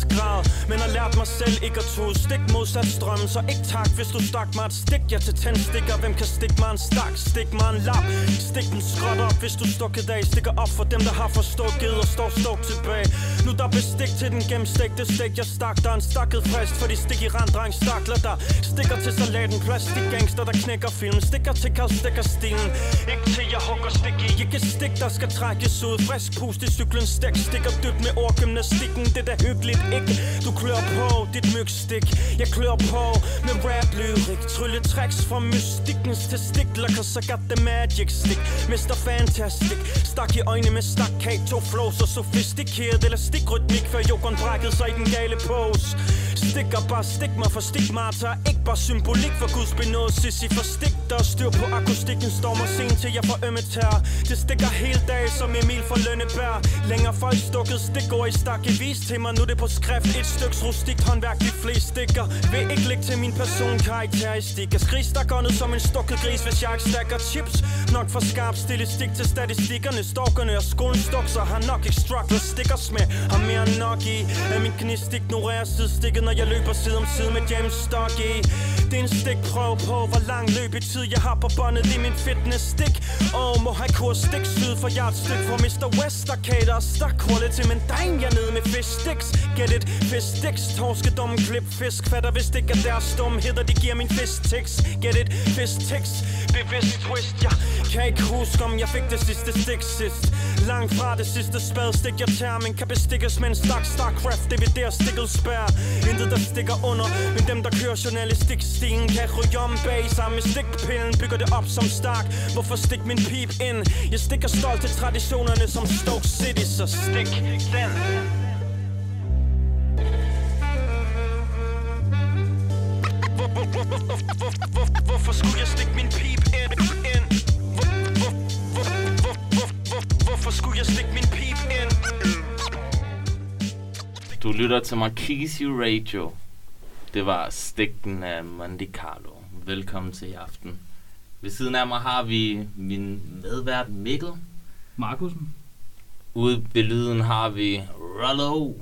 skrap selv ikke at tro Stik modsat strøm, så ikke tak Hvis du stak mig et stik, jeg til tændstikker Hvem kan stikke mig en stak, stik mig en lap. Stik den skråt op, hvis du stukket af. Stikker op for dem, der har forstukket Og står stuk tilbage. Nu der bestik til den gennemstegte stik. Jeg stak, der er en stakket frist For de stik i rand, dreng stakler der Stikker til salaten, plastik gangster, der knækker film. Stikker til Karl stikker stilen. Ikke til jeg hugger stik i. Ikke stik, der skal trækkes ud. Frisk pust i cyklen stik. Stikker dybt med ordgymnastikken. Det er da hyggeligt, ikke? Du klør på dit mygstik. Jeg klør på med rap lyrik Trylle tracks fra mystikkens testikler Cause I got the magic stick. Mr. Fantastic. Stak i øjne med staccato flow Så sofistikeret eller stikrytmik Før jokeren brækkede sig i den gale pose. Stikker bare stik mig for stigmata Ikke bare symbolik for Guds benåd. Sissi for stik der styr på akustikken. Stormer sen til jeg får ømme tær Det stikker hele dag som Emil fra Lønnebær Længere folk stukket stikord i stakke Vis til mig. Nu det på skrift. Et styks rustikt håndværk de fleste stikker Vil ikke ligge til min person karakteristikker. Skris, der går ned som en stukket gris Hvis jeg ikke stakker chips. Nok for skarp stilistik til statistikkerne. Storkerne og skolen stukser. Har nok ikke struggler stikker med. Har mere end nok i At min gnist ignorerer sidestikket Når jeg løber side om side med James Stocky Det er en stikprøve på Hvor lang løb i tid jeg har på båndet i min fitness stik Og må have kurs stik syd for jeg er et stykke fra Mr. West Arcade og stak quality Men dang jeg nede med fish sticks. Get it, fish sticks Torskedom, klip fisk. Fatter vist ikke at deres dumheder De giver min fisk tics. Get it, Fisk tics. Bevidst twist Jeg kan ikke huske om jeg fik det sidste stik sidst. Langt fra det sidste spadstik jeg tager Men kan bestikkes med en stak Starcraft DVD stikket spær. Intet der stikker under. Men dem der kører journalistik Stilen kan ryge om bag sig med stikpillen. Bygger det op som stak. Hvorfor stik min pip ind? Jeg stikker stolt til traditionerne som Stoke City Så stik den. Hvorfor skulle jeg stikke min pip ind? ind? Hvor- hvor- hvor- hvor- hvor- hvor- Hvorfor skulle jeg stikke min pip ind? Du lytter til Marquise Radio. Det var Stikten af Monte Carlo. Velkommen til i aften. Ved siden af mig har vi min medvært Mikkel. Markusen. Ude ved lyden har vi Rollo.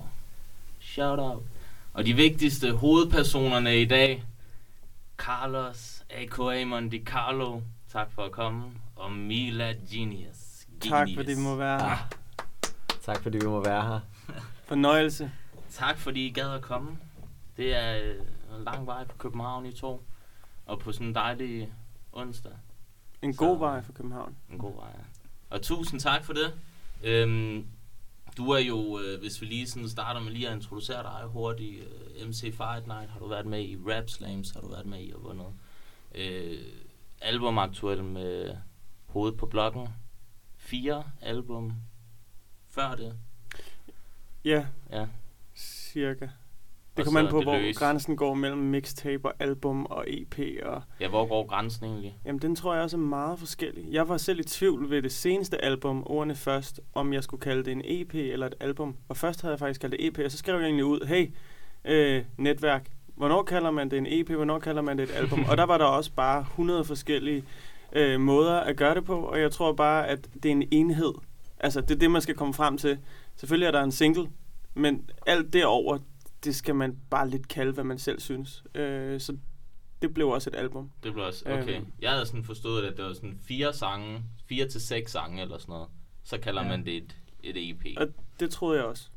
Shout out. Og de vigtigste hovedpersonerne i dag. Carlos, a.k.a. Monte Carlo. Tak for at komme. Og Mila Genius. Tak Genius. fordi I må være her. Tak fordi vi må være her. Fornøjelse. Tak fordi I gad at komme. Det er øh, en lang vej fra København i to. Og på sådan en dejlig onsdag. En Så- god vej for København. En god vej. ja. Og tusind tak for det. Øhm, du er jo, øh, hvis vi lige sådan starter med lige at introducere dig hurtigt, øh, MC Fight Night har du været med i, Rap Slams har du været med i og vundet. Øh, album aktuelt med Hovedet på blokken. Fire album før det. Ja, Ja. cirka. Det kommer an så på, hvor løs. grænsen går mellem mixtape og album og EP. Og, Ja, hvor går grænsen egentlig? jamen, den tror jeg også er meget forskellig. Jeg var selv i tvivl ved det seneste album, ordene først, om jeg skulle kalde det en EP eller et album. Og først havde jeg faktisk kaldt det EP, og så skrev jeg egentlig ud, hey, øh, netværk, hvornår kalder man det en EP, hvornår kalder man det et album? og der var der også bare 100 forskellige øh, måder at gøre det på, og jeg tror bare, at det er en enhed. Altså, det er det, man skal komme frem til. Selvfølgelig er der en single, men alt derover det skal man bare lidt kalde, hvad man selv synes. Øh, så det blev også et album. Det blev også, okay. Øhm. Jeg havde sådan forstået, at det var sådan fire sange, fire til seks sange eller sådan noget. Så kalder Ja. man det et, et EP. Og det troede jeg også.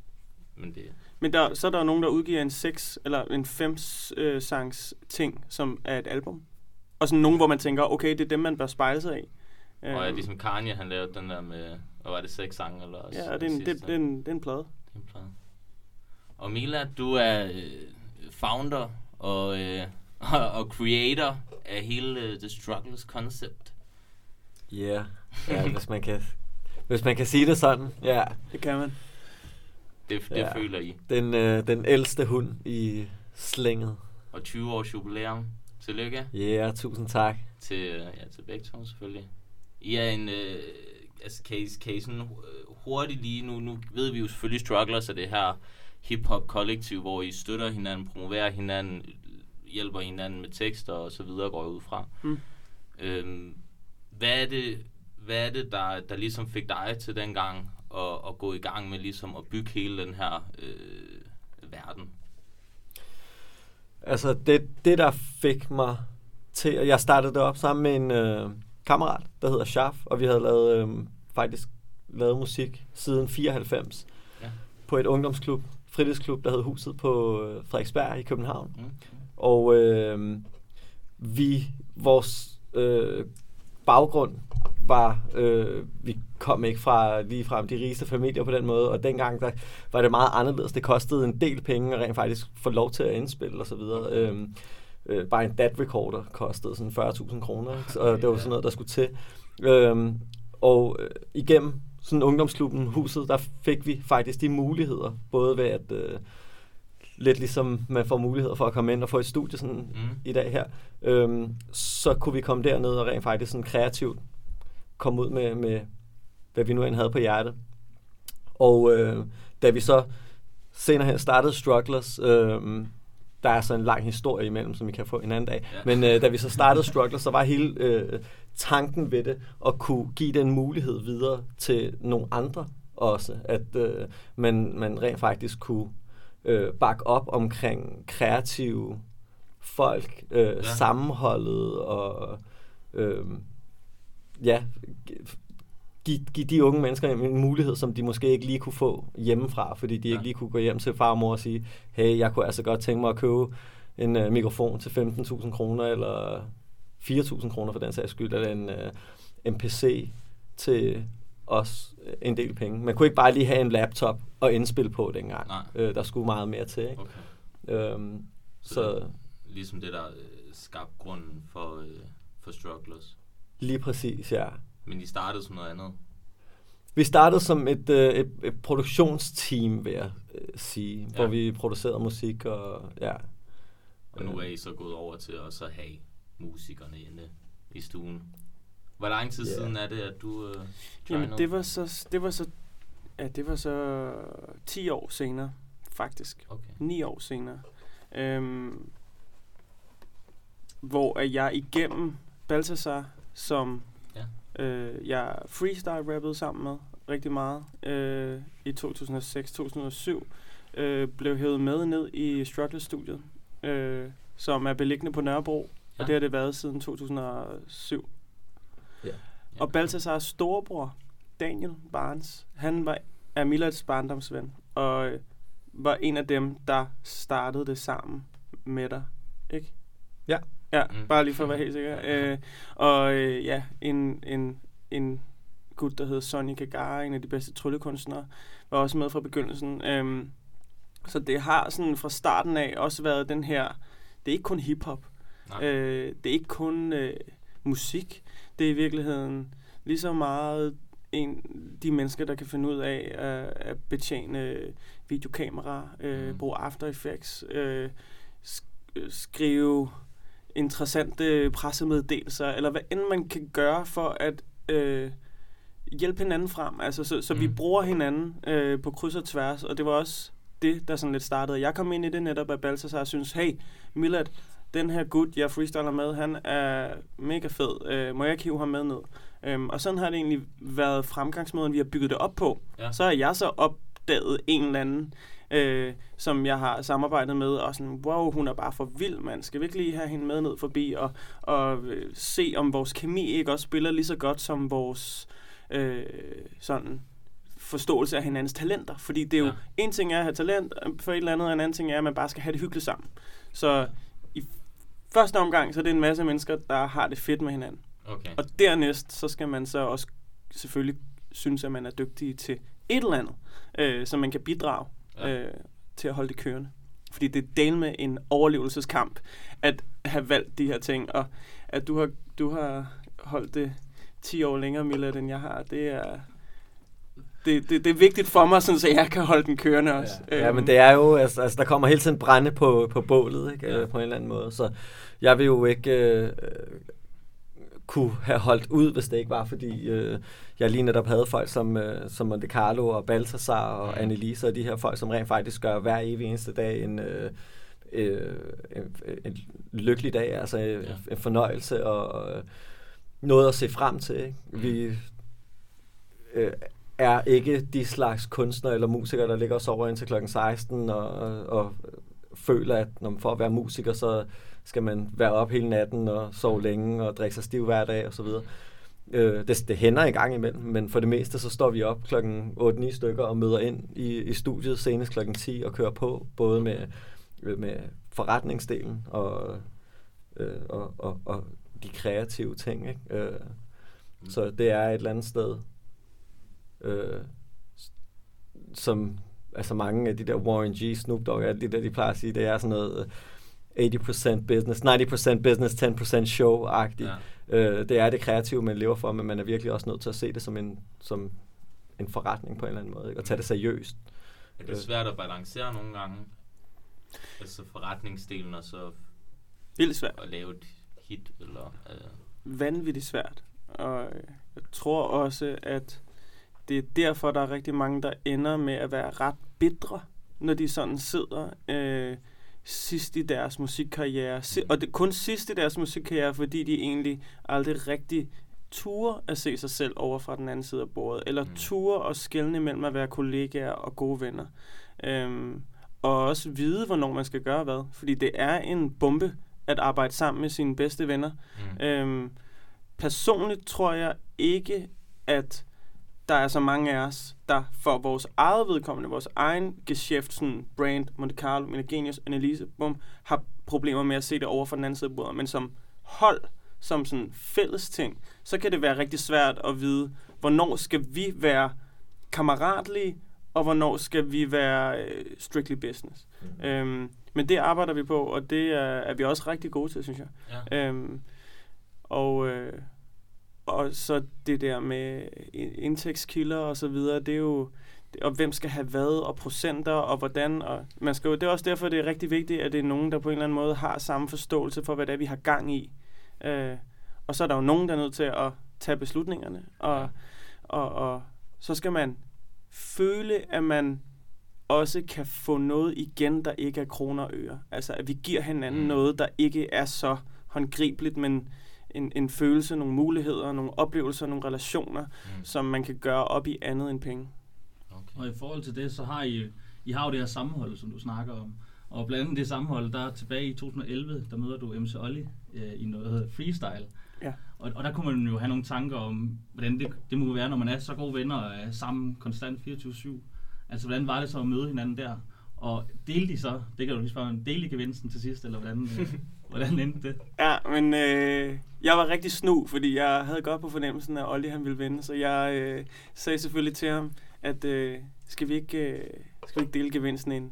Men det, Men der, så er der jo nogen, der udgiver en seks eller en fem øh, sangs ting, som er et album. Og sådan nogen, hvor man tænker, okay, det er dem, man bør spejle sig i. og ja, Øhm, ligesom Kanye, han lavede den der med, hvad var det, seks sange eller også? ja, og det er, en, det, det, er en, det er en plade. det er en plade. Og Mila, du er øh, founder og, øh, og, og creator af hele øh, The Struggles concept. Yeah. Ja, hvis man kan, hvis man kan sige det sådan. Ja. Det kan man. Det, det Ja. føler I. Den, øh, den ældste hund i slænget. Og 20 års jubilæum. Tillykke Yeah, tusind tak. til, ja, til begge to selvfølgelig. I er en, øh, altså kan I, kan I sådan øh, hurtigt lige nu, nu ved vi jo selvfølgelig Strugglers er det her hip-hop kollektiv, hvor I støtter hinanden, promoverer hinanden, hjælper hinanden med tekster og så videre, går jeg ud fra. Mm. Øhm, hvad er det, hvad er det der, der ligesom fik dig til dengang at, at gå i gang med ligesom at bygge hele den her øh, verden? Altså, det, det der fik mig til, at jeg startede det op sammen med en øh, kammerat, der hedder Schaff, og vi havde lavet, øh, faktisk lavet musik siden 94 Ja. på et ungdomsklub, fritidsklub, der hed Huset på øh, Frederiksberg i København. Mm. Og øh, vi, vores øh, baggrund var, øh, vi kom ikke fra lige frem de rigeste familier på den måde, og dengang der var det meget anderledes. Det kostede en del penge at rent faktisk få lov til at indspille og så videre. Øhm, øh, bare en DAT recorder kostede sådan 40.000 kroner, og det var sådan noget, der skulle til. Øh, og øh, igennem sådan ungdomsklubben Huset, der fik vi faktisk de muligheder, både ved at øh, lidt ligesom man får muligheder for at komme ind og få et studie sådan Mm. i dag her, øhm, så kunne vi komme derned og rent faktisk sådan kreativt komme ud med, med hvad vi nu end havde på hjertet. Og øh, da vi så senere hen startede Strugglers, øh, der er så en lang historie imellem, som vi kan få en anden dag, Ja. men øh, da vi så startede Strugglers, så var hele øh, tanken ved det at kunne give den mulighed videre til nogle andre også, at øh, man, man rent faktisk kunne øh, bakke op omkring kreative folk, øh, ja. sammenholdet og øh, ja, give, give de unge mennesker en mulighed, som de måske ikke lige kunne få hjemmefra, fordi de ja. Ikke lige kunne gå hjem til far og mor og sige, hey, jeg kunne altså godt tænke mig at købe en øh, mikrofon til 15.000 kroner, eller 4.000 kroner for den sags skyld, eller en, øh, en PC til også en del penge. Man kunne ikke bare lige have en laptop og indspille på dengang. Nej. Øh, der skulle meget mere til. Ikke? Okay. Øhm, Så, så det ligesom det, der øh, skabte grunden for, øh, for Strugglers. lige præcis, ja. Men I startede som noget andet. Vi startede som et, øh, et, et produktionsteam, vil jeg øh, sige, ja. hvor vi producerede musik og ja. Og nu er I så gået over til at så have musikerne inde i stuen. Hvor lang tid Ja. siden er det, at du øh, Jamen, det var så, det var så, ja, det var så 10 år senere, faktisk. Okay. 9 år senere. Øhm, hvor at jeg igennem Balthasar, som Ja. øh, jeg freestyle-rappede sammen med rigtig meget øh, i 2006-2007, øh, blev hævet med ned i Struggle-studiet, øh, som er beliggende på Nørrebro. Ja. og det har det været siden 2007. Ja. Og Balthasars storebror, Daniel Barnes, han var er Milads barndomsven, og øh, var en af dem, der startede det sammen med dig, ikke? Ja. Ja, Mm. bare lige for at være helt sikker. Øh, og øh, ja, en, en, en gut, der hedder Sonny Kagara, en af de bedste tryllekunstnere, var også med fra begyndelsen. Øhm, så det har sådan fra starten af også været den her, det er ikke kun hiphop, øh, det er ikke kun øh, musik, det er i virkeligheden lige så meget en, de mennesker, der kan finde ud af at, at betjene videokamera, øh, Mm. bruge After Effects, øh, sk- øh, skrive interessante pressemeddelelser, eller hvad end man kan gøre for at øh, hjælpe hinanden frem. Altså, så, så mm. vi Mm. bruger hinanden øh, på kryds og tværs, og det var også det, der sådan lidt startede. Jeg kom ind i det netop, at Balthasar synes, hey, Milad, den her gut, jeg freestyler med, han er mega fed. Øh, må jeg ikke hive ham med ned? Øhm, og sådan har det egentlig været fremgangsmåden, vi har bygget det op på. Ja. Så har jeg så opdaget en eller anden, øh, som jeg har samarbejdet med, og sådan, wow, hun er bare for vild, mand. Skal vi ikke lige have hende med ned forbi, og, og øh, se, om vores kemi ikke også spiller lige så godt som vores øh, sådan forståelse af hinandens talenter. Fordi det er jo, Ja. en ting er at have talent for et eller andet, og en anden ting er, at man bare skal have det hyggeligt sammen. Så første omgang, så er det en masse mennesker, der har det fedt med hinanden. Okay. Og dernæst, så skal man så også selvfølgelig synes, at man er dygtig til et eller andet, øh, så man kan bidrage Ja. øh, til at holde det kørende. Fordi det er del med en overlevelseskamp, at have valgt de her ting, og at du har, du har holdt det 10 år længere, Mila, end jeg har, det er, det, det, det er vigtigt for mig, sådan, så jeg kan holde den kørende også. Øhm, Ja, ja men det er jo, altså, altså der kommer hele tiden brænde på, på bålet, ikke? Ja. Ja. på en eller anden måde. Så jeg vil jo ikke øh, øh, kunne have holdt ud, hvis det ikke var, fordi øh, jeg lige netop havde folk som, øh, som Monte Carlo og Balthasar og. Annelise og de her folk, som rent faktisk gør hver evig eneste dag en, øh, øh, en, en lykkelig dag, altså ja. Ja. en fornøjelse og, og noget at se frem til. Ikke? Vi øh, er ikke de slags kunstnere eller musikere, der ligger og sover indtil klokken 16 og, og føler, at når man for at være musiker, så skal man være op hele natten og sove længe og drikke sig stiv hver dag osv. Øh, det, det hænder en gang imellem, men for det meste så står vi op klokken 8-9 stykker og møder ind i, i studiet senest klokken 10 og kører på, både med, øh, med forretningsdelen og, øh, og, og, og de kreative ting. Ikke? Øh, så det er et eller andet sted, øh, som altså mange af de der Warren G, Snoop Dogg, alle de der, de plejer at sige, det er sådan noget øh, 80% business, 90% business, 10% show-agtigt. Ja. Øh, det er det kreative, man lever for, men man er virkelig også nødt til at se det som en, som en forretning på en eller anden måde, ikke? og tage det seriøst. Er det svært at balancere nogle gange? Altså forretningsdelen og så Vildt svært. at lave et hit, eller... Øh, vanvittigt svært. Og jeg tror også, at det er derfor, der er rigtig mange, der ender med at være ret bitre, når de sådan sidder øh, sidst i deres musikkarriere. Si- og det kun sidst i deres musikkarriere, fordi de egentlig aldrig rigtig ture at se sig selv over fra den anden side af bordet, eller Mm. ture at skelne mellem at være kollegaer og gode venner. Øhm, og også vide, hvornår man skal gøre hvad. Fordi det er en bombe at arbejde sammen med sine bedste venner. mm. Øhm, personligt tror jeg ikke, at der er så mange af os, der for vores eget vedkommende, vores egen geschæft, sådan brand, Monte Carlo, Minagenius, Annelise, bum, har problemer med at se det over for den anden side af bordet. Men som hold, som sådan fælles ting, så kan det være rigtig svært at vide, hvornår skal vi være kammeratlige, og hvornår skal vi være øh, strictly business. Mm. Øhm, men det arbejder vi på, og det er, er vi også rigtig gode til, synes jeg. Ja. Øhm, og, øh, og så det der med in- indtægtskilder og så videre, det er jo, og hvem skal have hvad, og procenter, og hvordan, og man skal jo, det er også derfor, det er rigtig vigtigt, at det er nogen, der på en eller anden måde har samme forståelse for, hvad det er, vi har gang i. Øh, og så er der jo nogen, der er nødt til at tage beslutningerne, og, Ja. og, og så skal man føle, at man også kan få noget igen, der ikke er kroner og øre. Altså, at vi giver hinanden mm. noget, der ikke er så håndgribeligt, men en, en følelse, nogle muligheder, nogle oplevelser, nogle relationer, Mm. som man kan gøre op i andet end penge. Okay. Og i forhold til det, så har I, I har jo det her sammenhold, som du snakker om. Og blandt andet det sammenhold, der tilbage i 2011, der møder du MC Olli øh, i noget der hedder freestyle. Ja. Og, og der kunne man jo have nogle tanker om, hvordan det, det må være, når man er så gode venner og er sammen konstant 24-7. Altså, hvordan var det så at møde hinanden der? Og delte de så, det kan du lige spørge, om, delte I gevinsten til sidst, eller hvordan, øh, hvordan endte det? Ja, men øh, jeg var rigtig snu, fordi jeg havde godt på fornemmelsen, at Olli han ville vinde, så jeg øh, sagde selvfølgelig til ham, at øh, skal vi ikke... Øh, skal vi ikke dele gevinsten ind?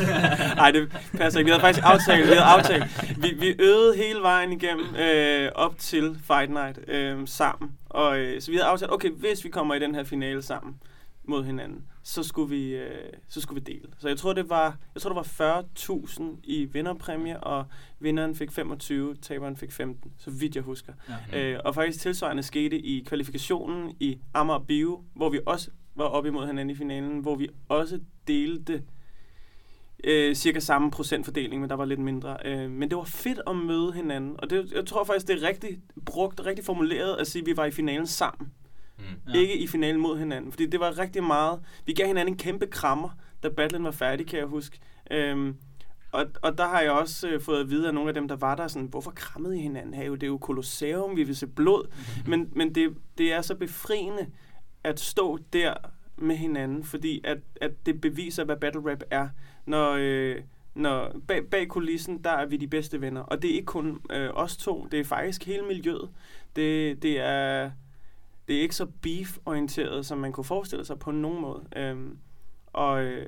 Nej, det passer ikke. Vi havde faktisk aftalt, vi havde aftalt. Vi, vi øvede hele vejen igennem øh, op til Fight Night øh, sammen. Og, øh, så vi havde aftalt, okay, hvis vi kommer i den her finale sammen mod hinanden, så skulle vi, øh, så skulle vi dele. Så jeg tror, det var, jeg tror, det var 40.000 i vinderpræmie, og vinderen fik 25, taberen fik 15, så vidt jeg husker. Ja. Øh, og faktisk tilsvarende skete i kvalifikationen i Amager Bio, hvor vi også var op imod hinanden i finalen, hvor vi også delte øh, cirka samme procentfordeling, men der var lidt mindre. Øh, men det var fedt at møde hinanden, og det, jeg tror faktisk, det er rigtig brugt, rigtig formuleret at sige, at vi var i finalen sammen. Mm. Ikke i finalen mod hinanden, fordi det var rigtig meget... Vi gav hinanden en kæmpe krammer, da battlen var færdig, kan jeg huske. Øhm, og, og der har jeg også øh, fået at vide af nogle af dem, der var der, sådan, hvorfor krammede I hinanden her? Det er jo kolosseum, vi vil se blod. Men, men det, det er så befriende at stå der med hinanden, fordi at, at det beviser, hvad battle rap er. Når, øh, når bag, bag kulissen, der er vi de bedste venner. Og det er ikke kun øh, os to, det er faktisk hele miljøet. Det, det er det er ikke så beef-orienteret, som man kunne forestille sig på nogen måde. Øhm, og, øh,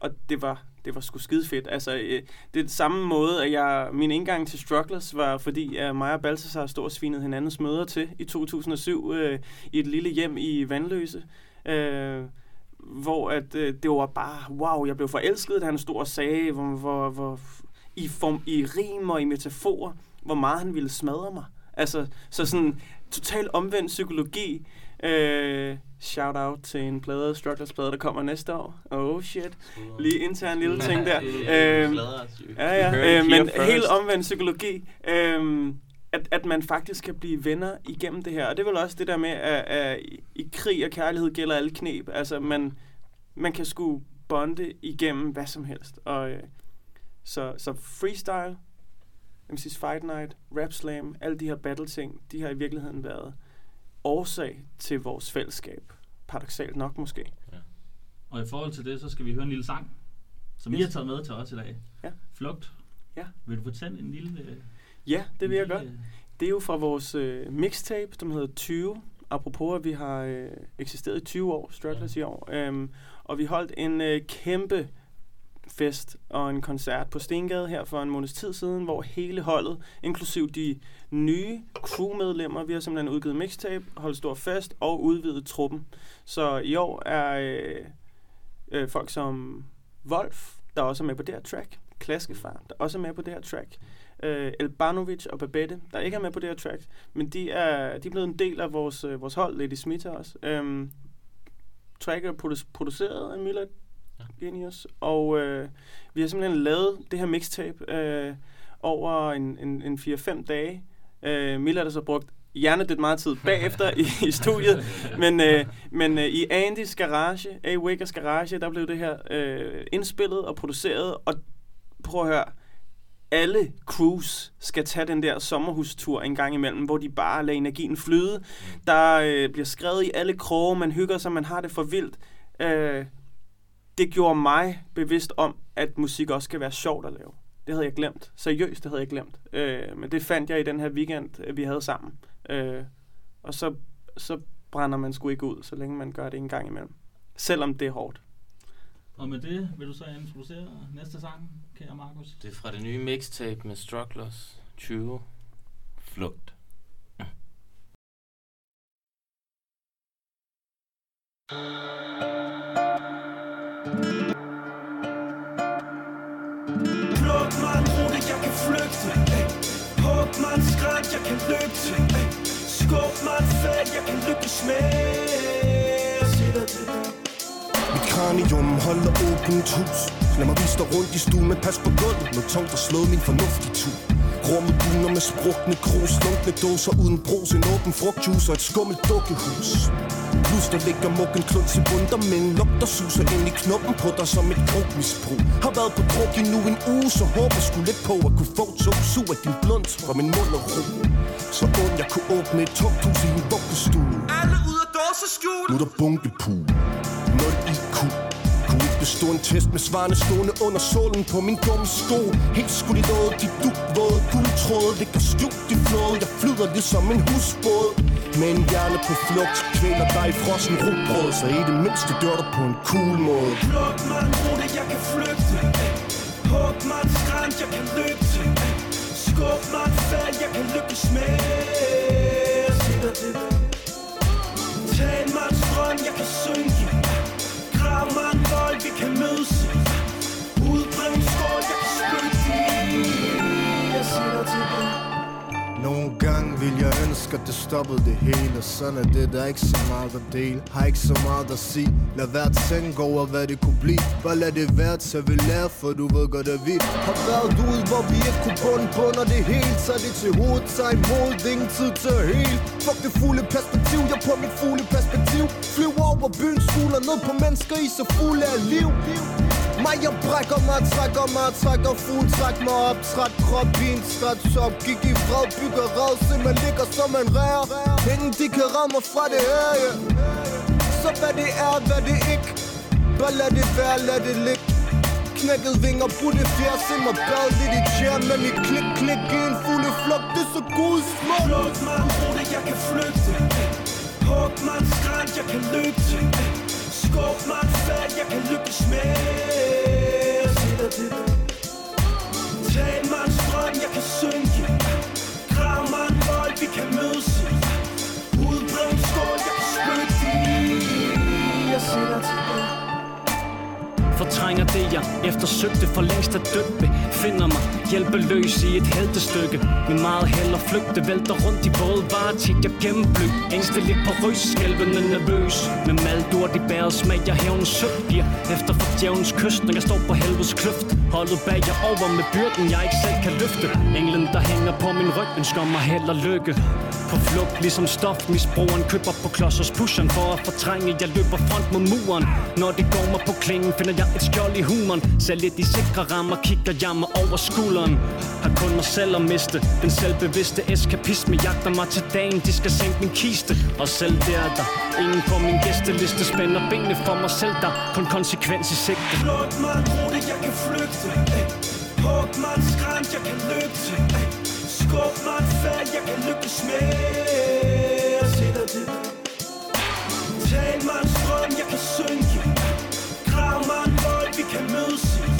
og det var det var sgu skide fedt. Altså, øh, det er samme måde, at jeg, min indgang til Strugglers var, fordi at mig og Balthasar stod og svinede hinandens møder til i 2007 øh, i et lille hjem i Vandløse. Øh, hvor at, øh, det var bare, wow, jeg blev forelsket, da han stod og sagde, hvor, hvor, hvor, i, form, i rim og i metaforer, hvor meget han ville smadre mig. Altså, så sådan total omvendt psykologi. Øh, shout out til en plade, Strugglers plade, der kommer næste år. Oh shit. Lige intern lille ting der. Øhm, Ja, ja. it Øh, men helt omvendt psykologi. Øhm, at, at man faktisk kan blive venner igennem det her. Og det er vel også det der med, at, at i- i krig og kærlighed gælder alle knep. Altså, man, man kan sgu bonde igennem hvad som helst. Og, øh, så, så freestyle, MC's Fight Night, Rap Slam, alle de her battle ting, de har i virkeligheden været årsag til vores fællesskab. Paradoxalt nok måske. Og i forhold til det, så skal vi høre en lille sang, som yes. I har taget med til os i dag. Ja. Flugt. Ja. Vil du fortælle en lille... øh, Ja, det vil jeg en godt. lille- Det er jo fra vores øh, mixtape, som hedder 20. Apropos, at vi har øh, eksisteret i 20 år, Strugglers i år. Øhm, og vi holdt en øh, kæmpe fest og en koncert på Stengade her for en måneds tid siden, hvor hele holdet, inklusiv de nye crewmedlemmer, vi har simpelthen udgivet mixtape, holdt stor fest og udvidet truppen. Så i år er øh, øh, folk som Wolf, der også er med på det her track, Klaskefar, der også er med på det her track, øh, Elbanovic og Babette, der ikke er med på det her track, men de er, de er blevet en del af vores, øh, vores hold, Lady Smith også. Øhm, track er produ- produceret af Milad Ja. Genius, og øh, vi har simpelthen lavet det her mixtape øh, over en, en, en 4-5 dage. Øh, Milad har så brugt hjernedødt meget tid bagefter i, i studiet, men, øh, men øh, i Andys garage, A. Wiggers garage, der blev det her øh, indspillet og produceret, og prøv at høre, alle crews skal tage den der sommerhustur en gang imellem, hvor de bare lader energien flyde. Der øh, bliver skrevet i alle kroge, man hygger sig, man har det for vildt. Øh, det gjorde mig bevidst om, at musik også skal være sjovt at lave. Det havde jeg glemt. Seriøst, det havde jeg glemt. Øh, men det fandt jeg i den her weekend, øh, vi havde sammen. Øh, og så, så brænder man sgu ikke ud, så længe man gør det en gang imellem. Selvom det er hårdt. Og med det vil du så introducere næste sang, kære Markus. Det er fra det nye mixtape med Strugglers 20. Flugt. Pluk mig en rute, jeg kan flygte. Hug mig en skrænt, jeg kan løbe. Skub mig et fald, jeg kan lykkes med. Sig dig til det Mit kranium holder åbent hus. Lad mig vise dig rundt i stuen, men pas på gulvet. Noget tungt har slået min fornuft i tu. Rummet buner med sprukne krus Lunkne dåser uden brus. En åben frugtjuice og et skummelt dukkehus. Plus der ligger mukken kluns i bunder Men lugter suser ind i knoppen på dig som et krogmisbrug. Har været på druk i nu en uge Så håber sgu lidt på at kunne få to sug af din blunt fra min mund og ro. Så ond jeg kunne åbne et tomt hus i en vuggestue. Alle ud af dåseskjul nu er der bunkepool. 0 IQ Kunne ikke bestå en test med svarene stående under solen på min dumme sko. Helt skudt i låget, de dugvåde guldtråde Ligger skjult i flåde, jeg flyder ligesom en husbåd med en hjerne på flugt, kvæler dig i frossen rugbrød Så i det mindste dør du på en cool måde. Luk mig en rute, jeg kan flygte. Hug mig en strand, jeg kan løbe til. Skub mig en fald, jeg kan lykkes med. Sig det Tag mig en strøm, jeg kan synke. Grav mig en vold, vi kan mødes. I Udbring en skål, jeg kan spytte i. Jeg siger til dig. Nogle gange vil jeg ønske, at det stoppede det hele. Sådan er det, der er ikke så meget at dele. Har ikke så meget at sige. Lad hvert tænke over, hvad det kunne blive. Bare lad det være så vi lærer, for du ved godt, at vi Har været ude, hvor vi ikke kunne bund bunder det hele Tag det til hovedet, tager imod, det er ingen tid til at hele. Fuck det fulde perspektiv, jeg på mit fulde perspektiv. Flyver over byens skulder, ned på mennesker i så fulde af liv, liv mig, jeg brækker mig, trækker mig, trækker fugl, træk mig op, træk krop i en træt top Gik i vrad, bygger rad, se man ligger som en rær Ingen de kan ramme mig fra det her, ja. Så hvad det er, hvad det ikke Bare lad det være, lad det ligge Knækket vinger, brudte fjer, se mig bad lidt i tjær Med mit klik, klik i en fugle flok, det er så god smuk Pluk man, en rute, jeg kan flygte ey. Hug mig en skrænt, jeg kan løbe til brugt mig et jeg kan lykkes med Sig dig det Tag mig en strøm, jeg kan synke Grav mig en vold, vi kan mødes i. En skål, jeg kan spytte i. Jeg siger til det fortrænger det jeg eftersøgte For længst at døbe Finder mig hjælpeløs i et heltestykke. Med meget held og flygte Vælter rundt i både varetik Jeg gennemblød Ængsteligt på røs Skælvende nervøs. Med maldurt i bæret Smag jeg hævn søgt Bliver efter for djævnens kyst Når jeg står på helvedes kløft. Holdet bag jer over med byrden Jeg ikke selv kan løfte. Englen der hænger på min ryg Ønsker mig held og lykke. På flugt ligesom stofmisbrugeren Køber på klods hos pusheren. For at fortrænge Jeg løber front mod muren. Når det går mig på klingen Finder jeg et skjold i humoren. Selv lidt i sikre rammer Kigger jeg mig over skulderen. Har kun mig selv at miste. Den selvbevidste eskapisme Jagter mig til dagen. De skal sænke min kiste. Og selv der er der Ingen på min gæsteliste. Spænder benene for mig selv Der kun konsekvens i sigte. Luk mig en rute, jeg kan flygte. Hug mig en skrænt, jeg kan løbe til. Skub mig en fald, jeg kan lykkes med Jeg sætter det Tal mig en strøm, jeg kan synke kan mødes i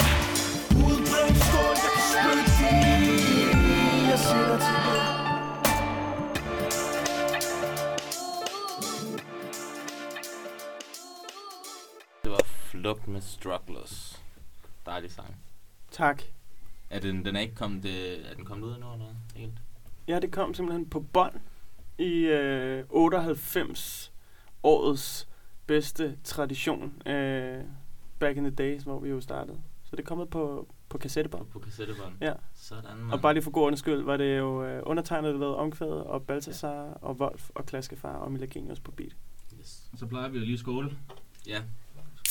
Udbred en skål, jeg kan spytte i Jeg sætter det Det var Flugt med Strugglers. Dejlig sang. Tak. Er den, den er ikke kommet, øh, er den kommet ud endnu, eller? Helt? Ja, det kom simpelthen på bånd i øh, 98 årets bedste tradition. Øh, back in the days, hvor vi jo startede. Så det er kommet på, på kassettebånd. På, på kassettebånd. Ja. Sådan, man. Og bare lige for god ordens skyld, var det jo øh, undertegnet, der lavede omkvædet, og Balthasar, og Wolf, og Klaskefar, og Mila Genius på beat. Yes. Og så plejer vi jo lige at skåle. Ja.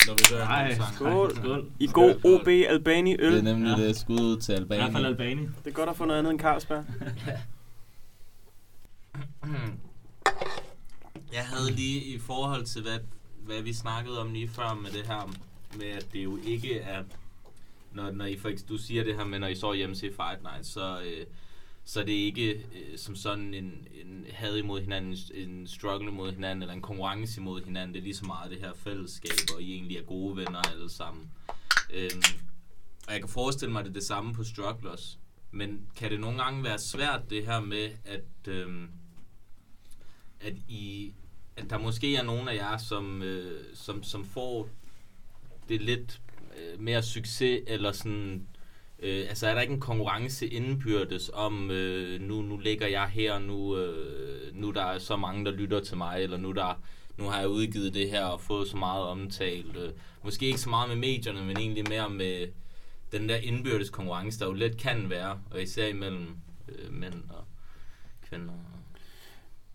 Når vi hører Nej, en sang. Skål. Skål. I god OB Albani øl. Det er nemlig Ja. det skud ud til I hvert fald Albanien. Albani. Det er godt at få noget andet end Carlsberg. Jeg havde lige i forhold til, hvad, hvad vi snakkede om lige før med det her, med at det jo ikke er, når, når I for eksempel, du siger det her med, når I så hjemme til Fight Night, så, øh, så er det ikke øh, som sådan en, en had imod hinanden, en struggle mod hinanden, eller en konkurrence imod hinanden. Det er lige så meget det her fællesskab, og I egentlig er gode venner alle sammen. Øhm, og jeg kan forestille mig, at det er det samme på Strugglers. Men kan det nogle gange være svært, det her med, at, øhm, at, I, at der måske er nogen af jer, som, øh, som, som får det lidt øh, mere succes, eller sådan... Øh, altså er der ikke en konkurrence indbyrdes om, øh, nu, nu ligger jeg her, nu, øh, nu der er så mange, der lytter til mig, eller nu, der, nu har jeg udgivet det her og fået så meget omtalt. Øh, måske ikke så meget med medierne, men egentlig mere med den der indbyrdes konkurrence, der jo let kan være, og især imellem øh, mænd og kvinder.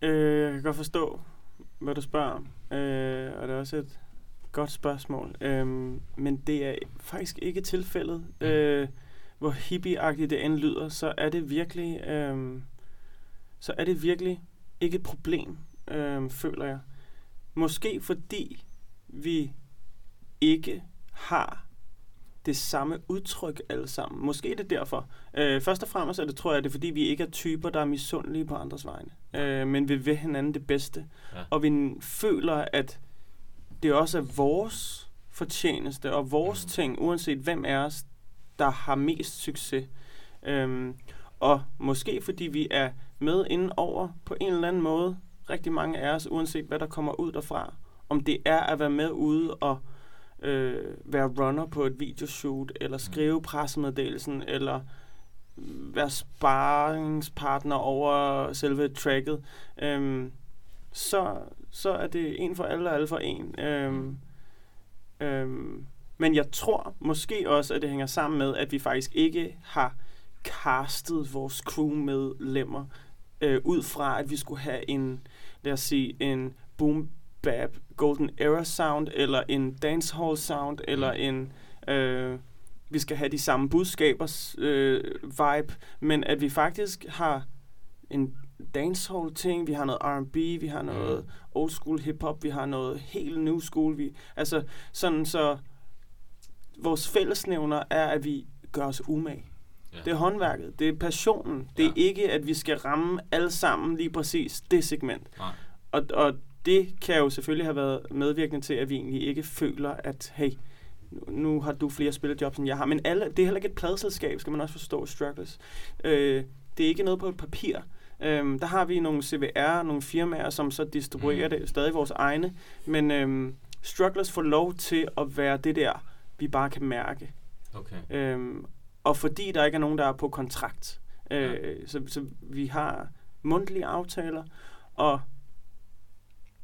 Øh, jeg kan godt forstå, hvad du spørger om. Øh, og det er også et godt spørgsmål. Øh, men det er faktisk ikke tilfældet. Øh, hvor hippieagtigt det end lyder, så er det virkelig, øh, så er det virkelig ikke et problem, øh, føler jeg. Måske fordi vi ikke har det samme udtryk alle sammen. Måske er det derfor. Øh, først og fremmest er det, tror jeg, det er fordi, vi ikke er typer, der er misundelige på andres vegne. Øh, men vi vil hinanden det bedste. Ja. Og vi føler, at det også er vores fortjeneste og vores Mm. ting, uanset hvem af os, der har mest succes. Øhm, og måske fordi vi er med inden over på en eller anden måde, rigtig mange af os, uanset hvad der kommer ud derfra. Om det er at være med ude og øh, være runner på et videoshoot, eller skrive pressemeddelelsen, eller være sparringspartner over selve tracket, øhm, så, så er det en for alle og alle for en. Øhm, øhm, men jeg tror måske også, at det hænger sammen med, at vi faktisk ikke har castet vores crewmedlemmer øh, ud fra, at vi skulle have en, lad os sige, en boom bap golden era sound, eller en dancehall sound, eller en, øh, vi skal have de samme budskabers øh, vibe, men at vi faktisk har en dancehall ting, vi har noget R&B, vi har noget Mm. old school hip hop, vi har noget helt new school, vi, altså sådan så vores fællesnævner er, at vi gør os umage. Ja. Det er håndværket, det er passionen. Det er Ja. ikke, at vi skal ramme alle sammen lige præcis det segment. Nej. Og, og det kan jo selvfølgelig have været medvirkende til, at vi egentlig ikke føler, at hey, nu, nu har du flere spillejobs, end jeg har. Men alle, det er heller ikke et pladselskab, skal man også forstå, Struggles. Øh, det er ikke noget på et papir. Øhm, der har vi nogle CVR, nogle firmaer, som så distribuerer Mm. det, stadig vores egne. Men øhm, Strugglers får lov til at være det der vi bare kan mærke. Okay. Øhm, og fordi der ikke er nogen, der er på kontrakt. Øh, Ja. så, så vi har mundtlige aftaler, og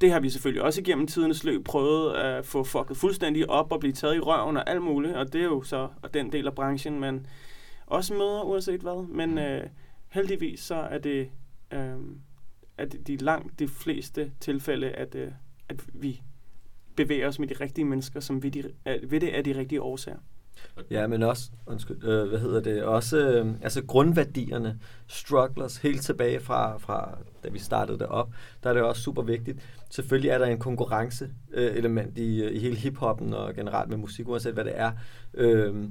det har vi selvfølgelig også igennem tidens løb prøvet at få fucket fuldstændig op og blive taget i røven og alt muligt, og det er jo så den del af branchen, man også møder uanset hvad. Men øh, heldigvis så er det øh, at de langt de fleste tilfælde, at, øh, at vi bevæger os med de rigtige mennesker, som ved, de, er- ved det er de rigtige årsager. Ja, men også, undskyld, øh, hvad hedder det, også øh, altså grundværdierne, strugglers, helt tilbage fra, fra da vi startede det op, der er det også super vigtigt. Selvfølgelig er der en konkurrence øh, element i, øh, i hele hiphoppen og generelt med musik, uanset hvad det er, øh,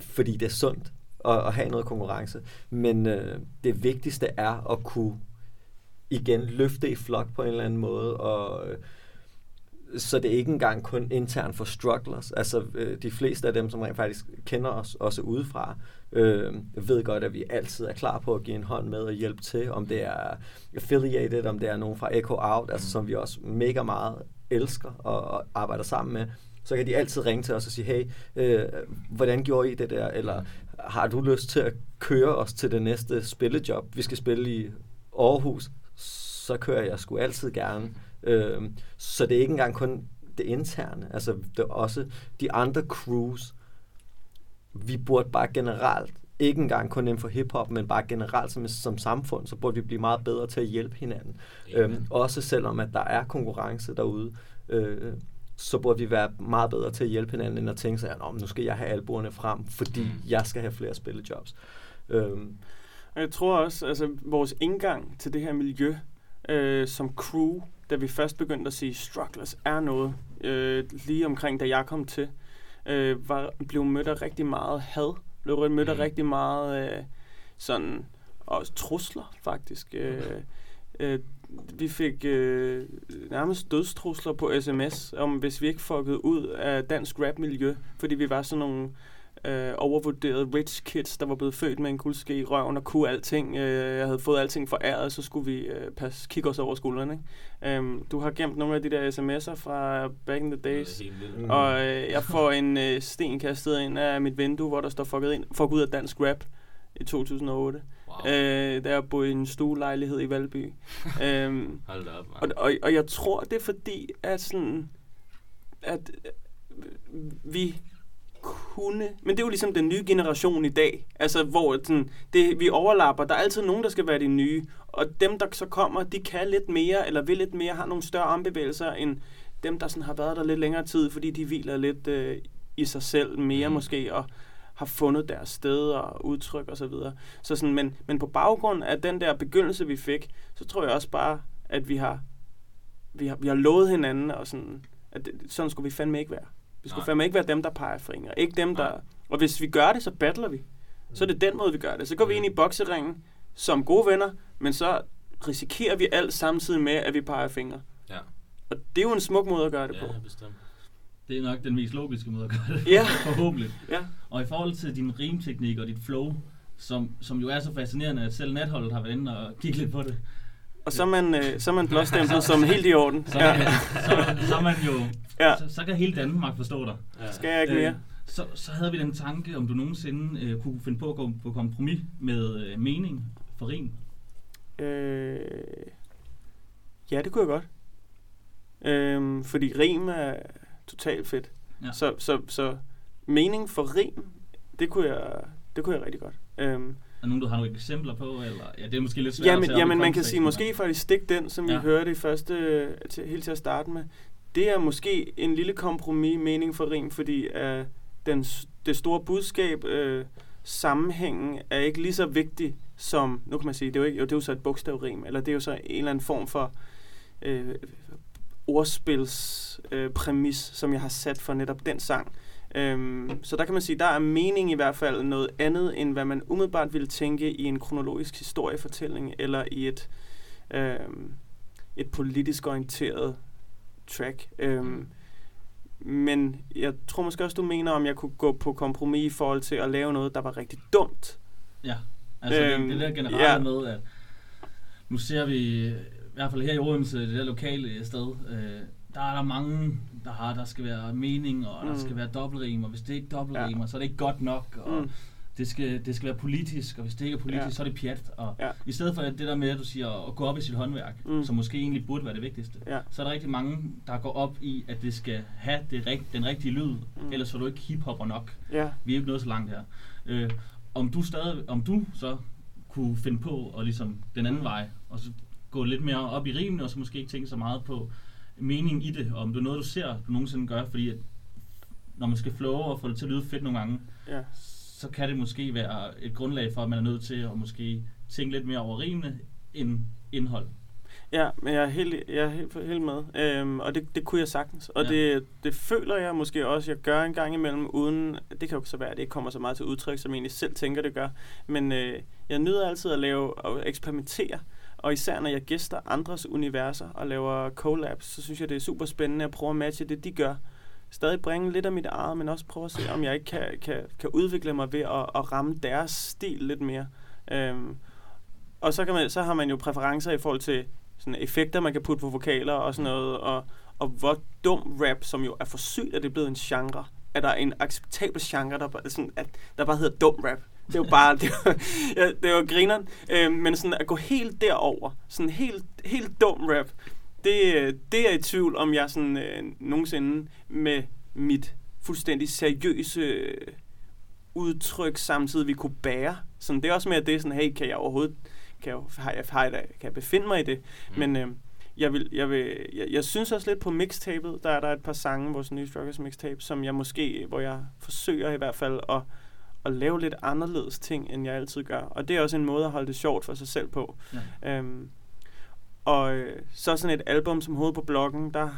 fordi det er sundt at, at have noget konkurrence. Men øh, det vigtigste er at kunne igen løfte i flok på en eller anden måde, og øh, så det er ikke engang kun internt for strugglers. Altså, øh, de fleste af dem, som rent faktisk kender os også udefra, øh, ved godt, at vi altid er klar på at give en hånd med og hjælpe til, om det er affiliated, om det er nogen fra Echo Out, altså, som vi også mega meget elsker og, og arbejder sammen med. Så kan de altid ringe til os og sige, hey, øh, hvordan gjorde I det der? Eller har du lyst til at køre os til det næste spillejob? Vi skal spille i Aarhus, så kører jeg sgu altid gerne. Øh, så det er ikke engang kun det interne, altså det er også de andre crews. Vi burde bare generelt, ikke engang kun inden for hiphop, men bare generelt som, som samfund, så burde vi blive meget bedre til at hjælpe hinanden. Øhm, også selvom at der er konkurrence derude, øh, så burde vi være meget bedre til at hjælpe hinanden, end at tænke sig, at nu skal jeg have albuerne frem, fordi jeg skal have flere spillejobs. Øhm, Og jeg tror også, altså vores indgang til det her miljø øh, som crew, da vi først begyndte at sige, strugglers er noget, øh, lige omkring da jeg kom til, øh, var, blev mødt af rigtig meget had, blev mødt af Mhm. rigtig meget øh, sådan, også trusler faktisk. Øh, øh, vi fik øh, nærmest dødstrusler på sms, om hvis vi ikke fuckede ud af dansk rap-miljø, fordi vi var sådan nogle øh, overvurderede rich kids, der var blevet født med en guldske i røven og kunne alting. Øh, jeg havde fået alting foræret, så skulle vi øh, passe, kigge os over skulderen. Ikke? Øhm, du har gemt nogle af de der sms'er fra back in the days. Vildt. Mm. Og øh, jeg får en øh, sten kastet ind af mit vindue, hvor der står fucket, ind, fuck ud af dansk rap i 2008. Wow. Øh, der jeg boede i en stuelejlighed i Valby. øhm, Hold da op, man. og, og, og jeg tror, det er fordi, at sådan, at øh, vi kunne, men det er jo ligesom den nye generation i dag, altså hvor sådan, det, vi overlapper, der er altid nogen, der skal være de nye, og dem, der så kommer, de kan lidt mere, eller vil lidt mere, har nogle større armbevægelser, end dem, der sådan har været der lidt længere tid, fordi de hviler lidt øh, i sig selv mere Mhm. måske, og har fundet deres sted og udtryk og så videre. Så sådan, men, men på baggrund af den der begyndelse, vi fik, så tror jeg også bare, at vi har, vi har, vi har lovet hinanden, og sådan, at det, sådan skulle vi fandme ikke være. Vi skulle Nej. fandme ikke være dem, der peger fingre. Ikke dem, der... Nej. Og hvis vi gør det, så battler vi. Så er det den måde, vi gør det. Så går vi Mm. ind i bokseringen som gode venner, men så risikerer vi alt samtidig med, at vi peger fingre. Ja. Og det er jo en smuk måde at gøre det på. Ja, bestemt. Det er nok den mest logiske måde at gøre det. Ja. Forhåbentlig. Ja. Og i forhold til din rimteknik og dit flow, som, som jo er så fascinerende, at selv natholdet har været inde og kigge lidt på det. Og så er man, øh, så er man blåstemplet som helt i orden. Så, Ja. så, så man jo... Ja. Ja. Så, så kan hele Danmark forstå dig. Ja. Skal jeg ikke mere? Øh, så, så havde vi den tanke, om du nogensinde øh, kunne finde på at gå på kompromis med øh, mening for rim. Øh, ja, det kunne jeg godt. Øh, fordi rim er totalt fedt. Ja. Så, så, så mening for rim, det kunne jeg, det kunne jeg rigtig godt. Øhm, Er nogen, du har nogle eksempler på? Eller, ja, det er måske lidt svært jamen, at tage jamen man kan sige, måske faktisk stik den, som ja. Vi hørte i første, til, helt til at starte med. Det er måske en lille kompromis mening for rim, fordi uh, den, det store budskab, uh, sammenhængen, er ikke lige så vigtig som, nu kan man sige, det er jo, ikke, jo, det er jo så et bogstavrim, eller det er jo så en eller anden form for øh, ordspils øh, præmis, som jeg har sat for netop den sang. Øhm, så der kan man sige, der er mening i hvert fald noget andet, end hvad man umiddelbart ville tænke i en kronologisk historiefortælling, eller i et, øhm, et politisk orienteret track. Øhm, men jeg tror måske også, du mener, om jeg kunne gå på kompromis i forhold til at lave noget, der var rigtig dumt. Ja, altså øhm, Øhm, det, det der generelle ja. med, at nu ser vi, hvert fald her i Odense, det der lokale sted, øh, der er der mange der har, der skal være mening, og der Mm. skal være dobbeltrim, og hvis det ikke er dobbeltrim, ja. så er det ikke godt nok, og Mm. det, skal, det skal være politisk, og hvis det ikke er politisk, Ja. så er det pjat. Og Ja. i stedet for det der med, at du siger at gå op i sit håndværk, Mm. mm. som måske egentlig burde være det vigtigste, Ja. så er der rigtig mange, der går op i, at det skal have det, rig- den rigtige lyd, Mm. mm. ellers er du ikke hiphopper nok. Ja. Vi er ikke nået så langt her. Øh, om du stadig, om du så kunne finde på og ligesom den anden vej, og så gå lidt mere op i rimene, og så måske ikke tænke så meget på meningen i det, og om det er noget, du ser, du nogensinde gør, fordi at når man skal flow og få det til at lyde fedt nogle gange, Ja. så kan det måske være et grundlag for, at man er nødt til at måske tænke lidt mere over rimene end indhold. Ja, men jeg er helt, jeg er helt, helt med. Øhm, og det, det kunne jeg sagtens. Og Ja. det, det føler jeg måske også, jeg gør en gang imellem, uden... Det kan jo så være, at det ikke kommer så meget til udtryk, som jeg egentlig selv tænker, det gør. Men øh, jeg nyder altid at lave og eksperimentere. Og især når jeg gæster andres universer og laver collabs, så synes jeg, det er super spændende at prøve at matche det, de gør. Stadig bringe lidt af mit eget, men også prøve at se, om jeg ikke kan, kan, kan udvikle mig ved at, at ramme deres stil lidt mere. Øhm, og så, kan man, så har man jo præferencer i forhold til sådan effekter, man kan putte på vokaler og sådan noget, og, og hvor dum rap, som jo er for sygt, at det er blevet en genre, er der en acceptabel genre, der, bare, sådan, at, der bare hedder dum rap. Det jo bare, det er, ja, det jo grineren. Øhm, men sådan at gå helt derover, sådan helt, helt dum rap, det, det er i tvivl, om jeg sådan øh, nogensinde med mit fuldstændig seriøse øh, udtryk samtidig vi kunne bære. Sådan, det er også mere det, sådan, hey, kan jeg overhovedet, kan jeg, har jeg, har jeg, kan jeg befinde mig i det? Mm. Men øh, jeg, vil, jeg, vil, jeg, jeg synes også lidt på mixtapet, der er der et par sange, vores nye Struggles mixtape, som jeg måske, hvor jeg forsøger i hvert fald at, at lave lidt anderledes ting, end jeg altid gør. Og det er også en måde at holde det sjovt for sig selv på. Ja. Øhm, og øh, så sådan et album som Hoved på Blokken, der,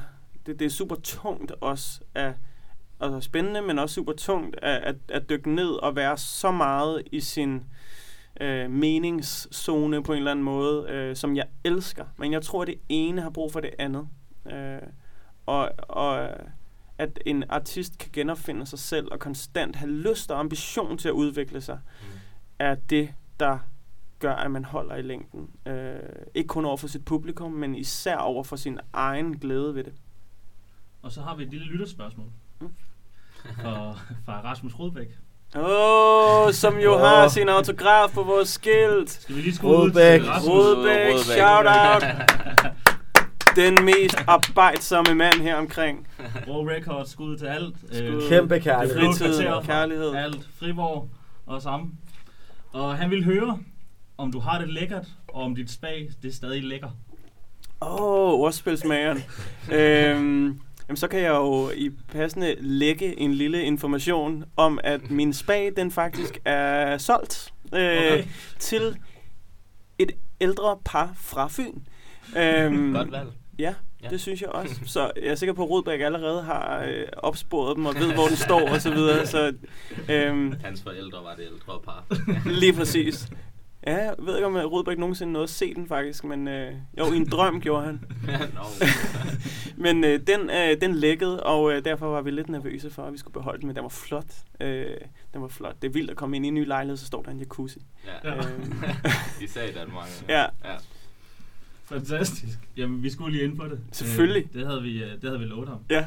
det, det er super tungt også af, altså spændende, men også super tungt at, at, at dykke ned og være så meget i sin øh, meningszone på en eller anden måde, øh, som jeg elsker. Men jeg tror, at det ene har brug for det andet. Øh, og, og at en artist kan genopfinde sig selv og konstant have lyst og ambition til at udvikle sig, Mm. er det, der gør, at man holder i længden. Øh, ikke kun over for sit publikum, men især over for sin egen glæde ved det. Og så har vi et lille lytterspørgsmål Mm. fra, fra Rasmus Rodbæk. Åh, oh, som jo Åh. har sin autograf på vores skilt. Skal vi lige skrue ud til Rasmus? Rodbæk. shout out. Den mest arbejdsomme mand her omkring. Raw Records, skud til alt. Øh, Skud. Kæmpe det kærlighed. Fritid, kærlighed. Alt, Friborg og sammen. Og han vil høre, om du har det lækkert, og om dit spag, det er stadig lækker. Åh, oh, ordspilsmageren. øhm, jamen, så kan jeg jo i passende lægge en lille information om, at min spag, den faktisk er solgt øh, Okay. til et ældre par fra Fyn. Øhm, Godt valg. Ja, Ja. det synes jeg også. Så jeg er sikker på, at Rodbæk allerede har øh, opsporet dem og ved, hvor den står og så videre. Så øhm, Hans forældre var det ældre par. lige præcis. Ja, jeg ved ikke, om øh, Rodbæk nogensinde nåede at se den faktisk, men øh, jo, i en drøm gjorde han. Men øh, den, øh, den lækkede, og øh, derfor var vi lidt nervøse for, at vi skulle beholde den, men den var flot. Øh, den var flot. Det er vildt at komme ind i en ny lejlighed, så står der en jacuzzi. Ja. Øhm, Især i Danmark. ja, ja. Fantastisk. Jamen, vi skulle lige ind på det. Selvfølgelig. Øh, det, havde vi, øh, det havde vi lovet ham. ja,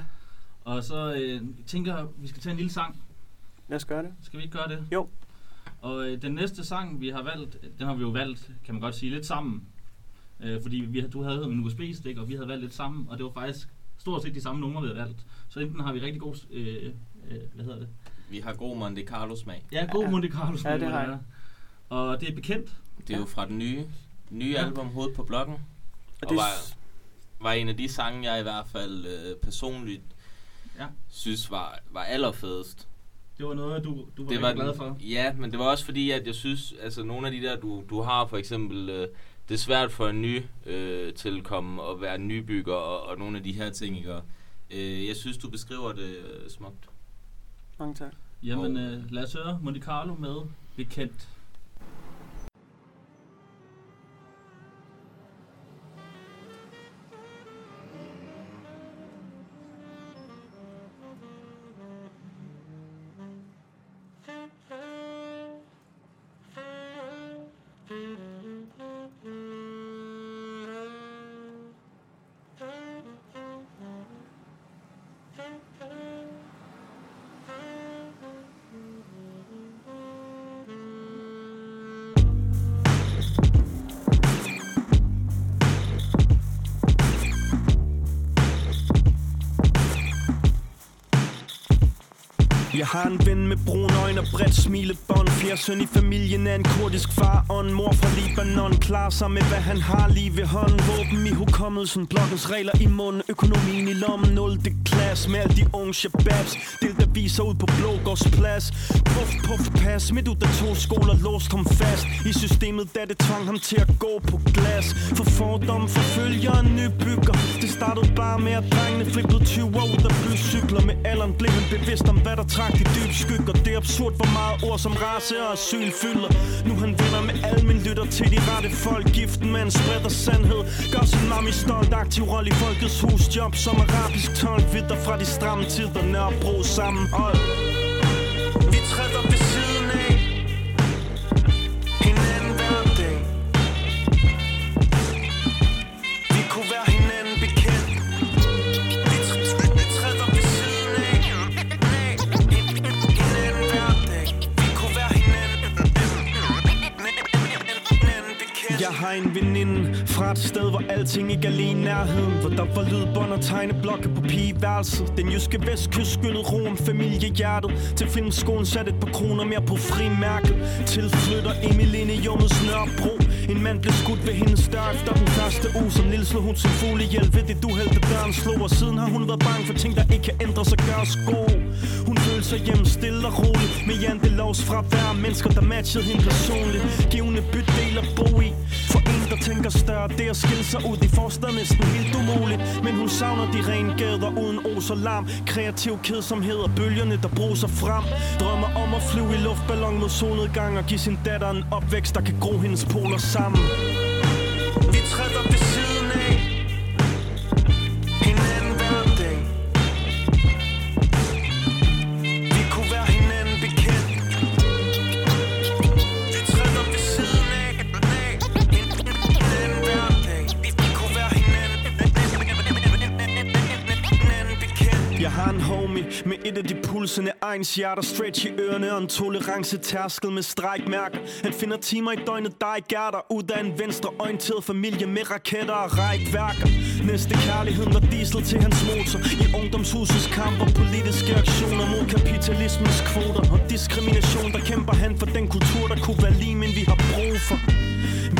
Og så øh, tænker jeg, vi skal tage en lille sang. lad os gøre det. Skal vi ikke gøre det? Jo. Og øh, den næste sang, vi har valgt, den har vi jo valgt, kan man godt sige, lidt sammen. Øh, fordi vi, du havde en USB-stik, og vi havde valgt lidt sammen, og det var faktisk stort set de samme numre, vi havde valgt. Så enten har vi rigtig god, øh, øh, hvad hedder det? Vi har god Monte Carlo smag. Ja, god Ja. Monte Carlo. Ja, det har jeg. Og det er bekendt. Det er jo fra den nye, nye Ja. album Hoved på Blokken. Og Og det, var, var en af de sange, jeg i hvert fald øh, personligt Ja. synes var, var allerfedest. Det var noget, du, du var, det var glad for. Ja, men det var også fordi, at jeg synes, altså nogle af de der, du, du har for eksempel, øh, det er svært for en ny øh, tilkomme at være nybygger og, og nogle af de her ting, ikke? Øh, jeg synes, du beskriver det øh, smukt. mange tak. Jamen, øh, lad os høre Monte Carlo med bekendt. Jeg har en ven med brun øjne og bredt smilebånd Fjerde søn i familien er en kurdisk far Og en mor fra Libanon. Klarer sig med hvad han har lige ved hånden. Våben i hukommelsen, blokkens regler i munden Økonomien i lommen, 0. klasse Med alle de unge shababs. Det der viser ud på Blågårdsplads. Puff, puff, pas. Midt ud af to skoler låst ham fast. I systemet, da det tvang ham til at gå på glas. For fordom forfølger en nybygger. Det startede bare med at drengene flippede 20 år ud af bycykler. Med alderen blev han bevidst om hvad der trak de dybe skygger. Det er absurd hvor meget ord som race og asyl fylder. Nu han vinder med alle mine lytter til de rette folk. Giften med en spreder sandhed. Gør sin mami stolt Aktiv rolle i folkets husjob Som arabisk tolk. Vidder fra de stramme tider. Nørrebro sammenhold Vi alting ikke alene i nærheden Hvor der var lydbånd og tegneblokke på pigeværelset. Den jyske vestkyst skyllede ro om familiehjertet. Til filmskolen satte et par kroner mere på frimærket. Tilflytter Emil ind i Nørrebro. En mand blev skudt ved hendes dør efter den første uge. Som lille slog hun sin fugle ihjel ved det du hældte døren slog. Og siden har hun været bange for ting, der ikke kan ændres og gøres gode Hun ved følelser hjem stille og roligt. Med jantelovs fravær Mennesker, der matchede hende personligt. Givende bydel at bo i. For en, der tænker større Det at skille sig ud i forstad næsten helt umuligt. Men hun savner de rene gader uden os og larm. Kreativ kedsomhed og bølgerne, der bruser frem. Drømmer om at flyve i luftballon mod solnedgang Og give sin datter en opvækst, der kan gro hendes poler sammen. Et af de pulsende egens hjerter Stretch i ørerne og en tolerance tærskel med strækmærker Han finder timer i døgnet, dig gærter Ud af en venstre orienteret familie med raketter og rækværker. Næste kærlighed var diesel til hans motor. I ungdomshusets kamp og politiske aktioner Mod kapitalismens kvoter. Og diskrimination Der kæmper han for den kultur, der kunne være lige, men vi har brug for.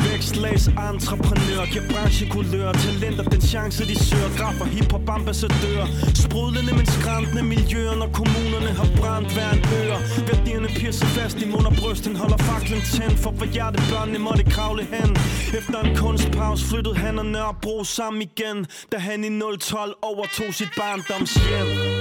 Vækstlags entreprenør Giver branchekulør Talenter den chance de søger. Graffer hiphop ambassadør Sprudlende men skræntende miljøer Når kommunerne har brændt hver en øer Værdierne pirser fast i mund og bryst Den holder faklen tændt For hvor hjertebørnene måtte kravle hen. Efter en kunstpause flyttede han og Nørrebro sammen igen Da han i 012 overtog sit barndomshjem.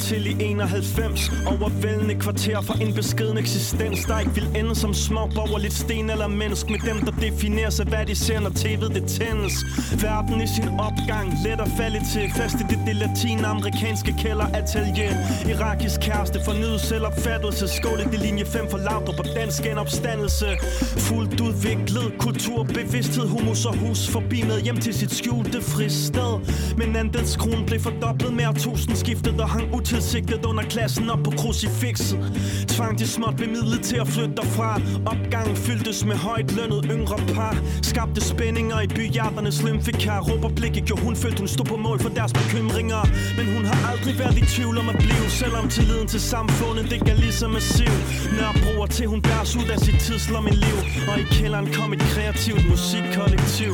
Til i 91 Overvældende kvarter for en beskeden eksistens Der ikke vil ende som små borgerligt sten eller mennesk. Med dem, der definerer sig, hvad de ser, når tv'et det tændes. Verden i sin opgang, let at falde til Fast i det, det latinamerikanske kælderatelier. Irakisk kæreste, fornyet selvopfattelse. Skål i det linje 5 for Laudrup på dansk genopstandelse. Fuldt udviklet kulturbevidsthed Humus og hus. Forbi med hjem til sit skjulte fristed. Men andelskronen blev fordoblet med årtusindskiftet Og hang utilsigtet under klassen op på krucifixet. Tvang de småt bemidlet til at flytte derfra Opgangen fyldtes med højt lønnet yngre par. Skabte spændinger i byhjerternes lymfekar Råber blikket gjorde hun følte hun stod på mål for deres bekymringer. Men hun har aldrig været i tvivl om at blive. Selvom tilliden til samfundet det gav lige så massiv Nørrebroer til hun bæres ud af sit tidslomme liv. Og i kælderen kom et kreativt musikkollektiv.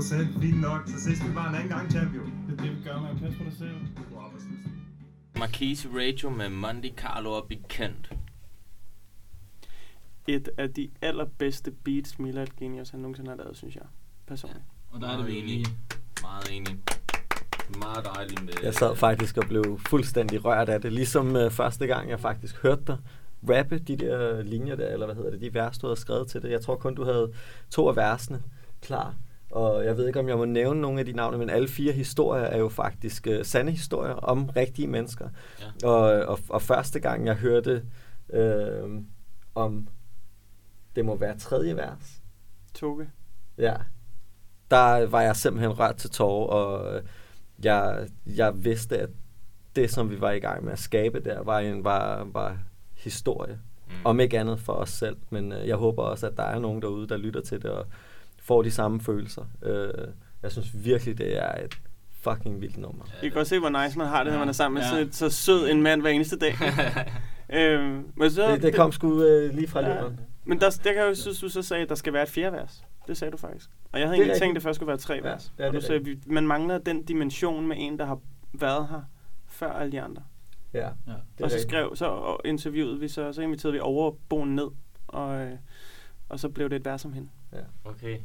100% fint nok, så ses vi bare en anden gang, champion. Det er det vi gør med at passe på dig selv God arbejdsløs. Marquise Radio med Monte Carlo og Bekendt. et af de allerbedste beats, Milad Genius han nogensinde har lavet, synes jeg. Personligt. Og der er det vi enig. Meget enig. Meget dejligt med... Jeg sad faktisk og blev fuldstændig rørt af det. Ligesom øh, første gang, jeg faktisk hørte dig rappe de der linjer der, eller hvad hedder det, de vers, du havde skrevet til det. Jeg tror kun, du havde to af versene klar. Og jeg ved ikke, om jeg må nævne nogle af de navne, men alle fire historier er jo faktisk øh, sande historier om rigtige mennesker. Ja. Og, og, og første gang, jeg hørte øh, om, det må være tredje vers, Toge. Ja. Der var jeg simpelthen rørt til tårer, og øh, jeg, jeg vidste, at det, som vi var i gang med at skabe der, var, en, var, var historie. Mm. Om ikke andet for os selv, men øh, jeg håber også, at der er nogen derude, der lytter til det og får de samme følelser. Øh, jeg synes virkelig, det er et fucking vildt nummer. Ja, I kan godt se, hvor nice man har det, når man er sammen med Ja. sådan et så sød en mand hver eneste dag. øhm, men, så, Det, det kom sgu øh, lige fra Ja. leveren. men der, der kan jeg synes, du så sagde, at der skal være et fjerde vers. Det sagde du faktisk. Og jeg havde Det egentlig tænkt, at det først skulle være tre Ja, vers. det er og du sagde, at vi, man mangler den dimension med en, der har været her før alle de andre. Ja, Ja. og så skrev, så og interviewede vi, så, så inviterede vi overboen ned, og, øh, og så blev det et vers om hende. Okay.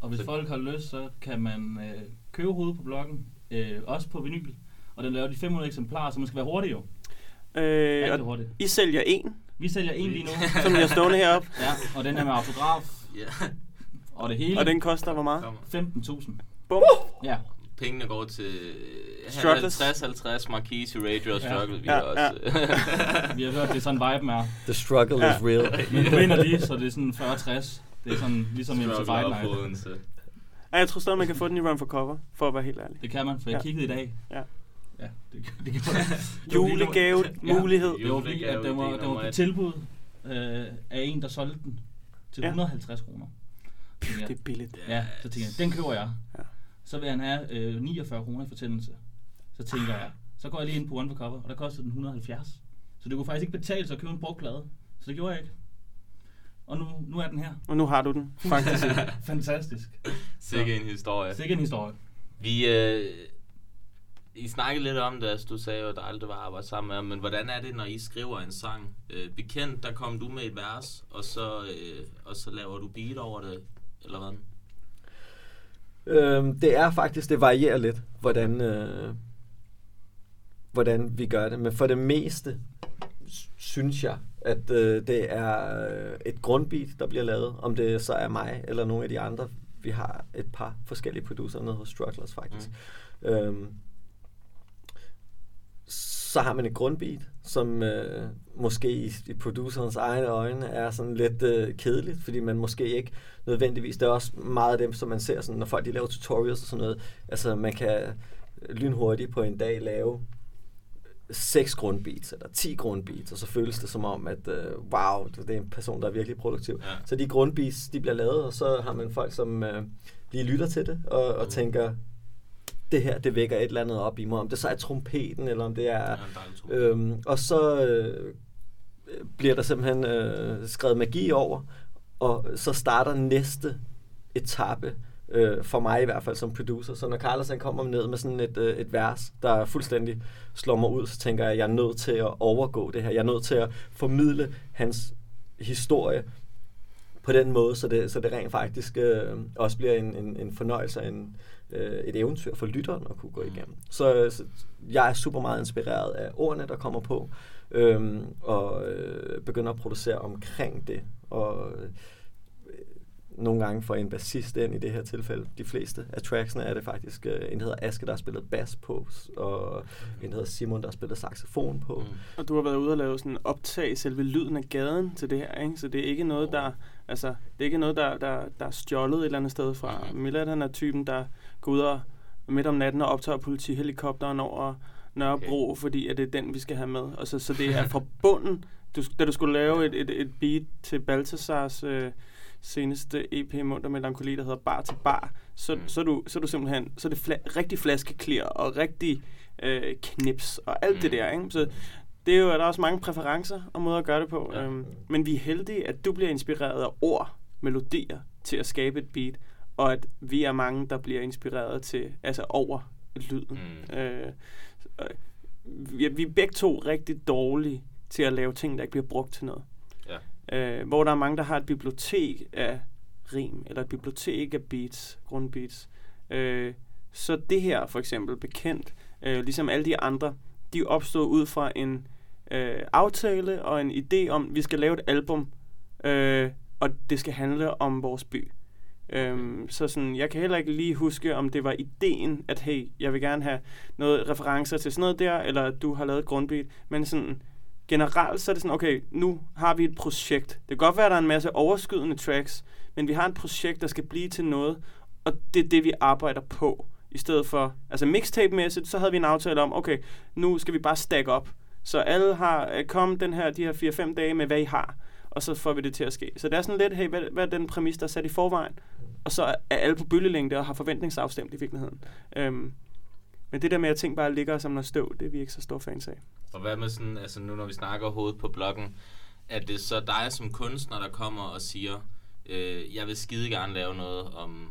Og hvis Så- folk har lyst, så kan man øh, købe hovedet på bloggen, øh, også på vinyl. Og den laver de 500 eksemplarer, så man skal være hurtig jo. Øh, Rigtig og hurtigt. I sælger en, Vi sælger en lige nu. som jeg stående heroppe, Ja, og den er med autograf Ja. og det hele. og den koster hvor meget? Kommer. 15.000. Bum. Ja, Pengene går til Strugglers. 50-50 Marquise i Radio og Ja. Struggle. Vi Ja, også, vi har hørt, det er sådan viben er. The struggle Ja. is real. Men nu vinder de, så det er sådan 40-60. Det er sådan ligesom en til Fight Night. Ja, jeg tror stadig, man kan få den i Run for Cover, for at være helt ærlig. Det kan man, for jeg Ja. kiggede i dag. Ja. Ja, det, det kan man. Julegave, Ja. mulighed. Det var fordi, at den var, den var på et. tilbud øh, af en, der solgte den til Ja. 150 kroner. Det er billigt. Ja, så tænker jeg, den køber jeg. Ja. Så vil han have øh, 49 kroner i fortændelse. Så tænker jeg, så går jeg lige ind på One for Cover, og der kostede den 170. Så det kunne faktisk ikke betale sig at købe en brugt plade. Så det gjorde jeg ikke. Og nu, nu er den her. Og nu har du den, faktisk. Fantastisk. Sikke en historie. Sikke en historie. Vi, øh, I snakkede lidt om det, altså du sagde jo, at der aldrig var at arbejde sammen med men hvordan er det, når I skriver en sang? Øh, bekendt, der kom du med et vers, og så, øh, og så laver du beat over det, eller hvad? Øhm, det er faktisk, det varierer lidt, hvordan, øh, hvordan vi gør det. Men for det meste synes jeg, at øh, det er øh, et grundbeat, der bliver lavet. Om det så er mig eller nogle af de andre. Vi har et par forskellige producer nede hos Strugglers faktisk. Mm. Øhm, så har man et grundbeat, som øh, måske i, i producerens egne øjne er sådan lidt øh, kedeligt, fordi man måske ikke nødvendigvis, det er også meget af dem, som man ser, sådan, når folk de laver tutorials og sådan noget, altså man kan lynhurtigt på en dag lave seks grundbeats, eller 10 grundbeats, og så føles det som om, at øh, wow, det er en person, der er virkelig produktiv. Ja. Så de grundbeats, de bliver lavet, og så har man folk, som øh, lige lytter til det, og, og Mm. tænker, det her, det vækker et eller andet op i mig, om det så er trompeten, eller om det er... Ja. Øhm, og så øh, bliver der simpelthen øh, skrevet magi over, og så starter næste etape, øh, for mig i hvert fald som producer. Så når Carlos han kommer ned med sådan et, øh, et vers, der fuldstændig slår mig ud, så tænker jeg, at jeg er nødt til at overgå det her. Jeg er nødt til at formidle hans historie på den måde, så det, så det rent faktisk øh, også bliver en, en, en fornøjelse en, øh, et eventyr for lytteren at kunne gå igennem. Så, så jeg er super meget inspireret af ordene, der kommer på, øhm, og øh, begynder at producere omkring det. Og øh, nogle gange får en bassist ind i det her tilfælde. De fleste af tracksene er det faktisk øh, en, der hedder Aske, der har spillet bass på, og en, der hedder Simon, der har spillet saxofon på. Mm. Og du har været ude og lave sådan optag selve lyden af gaden til det her, ikke? Så det er ikke noget, der, altså, det er ikke noget, der, der, der er stjålet et eller andet sted fra. Mhm. Milad, han er typen, der går ud og midt om natten og optager politihelikopteren over Nørrebro, okay. fordi at det er den, vi skal have med. Og så, så det er fra bunden. Du, da du skulle lave et, et, et beat til Baltasars øh, seneste EP, Munter Melankoli, der hedder Bar til Bar, så, Mm. så, er du, så er du simpelthen så er det fla- rigtig flaskeklir og rigtig øh, knips og alt mm. det der. Ikke? Så det er jo, der er også mange præferencer og måder at gøre det på. Ja. Øhm, men vi er heldige, at du bliver inspireret af ord, melodier til at skabe et beat, og at vi er mange, der bliver inspireret til, altså over lyden. Mm. Øh, vi, vi er begge to rigtig dårlige til at lave ting, der ikke bliver brugt til noget. Ja. øh, hvor der er mange, der har et bibliotek af rim, eller et bibliotek af beats, grundbeats. Øh, så det her for eksempel, bekendt, øh, ligesom alle de andre, de opstået ud fra en øh, aftale og en idé om, at vi skal lave et album, øh, og det skal handle om vores by. Øhm, så sådan, jeg kan heller ikke lige huske, om det var ideen, at hey, jeg vil gerne have noget referencer til sådan noget der, eller at du har lavet et grundbeat, men sådan generelt så er det sådan, okay, nu har vi et projekt. Det kan godt være, at der er en masse overskydende tracks, men vi har et projekt, der skal blive til noget, og det er det, vi arbejder på. I stedet for, altså mixtape-mæssigt, så havde vi en aftale om, okay, nu skal vi bare stack op. Så alle har øh, kommet den her, de her 4-5 dage med, hvad I har, og så får vi det til at ske. Så det er sådan lidt, hey, hvad, hvad er den præmis, der er sat i forvejen? Og så er alle på bølgelængde og har forventningsafstemt i virkeligheden. Øhm, men det der med, at ting bare ligger som noget støv, det er vi ikke så store fans af. Og hvad med sådan, altså nu når vi snakker hovedet på bloggen, er det så dig som kunstner, der kommer og siger, øh, jeg vil skide gerne lave noget om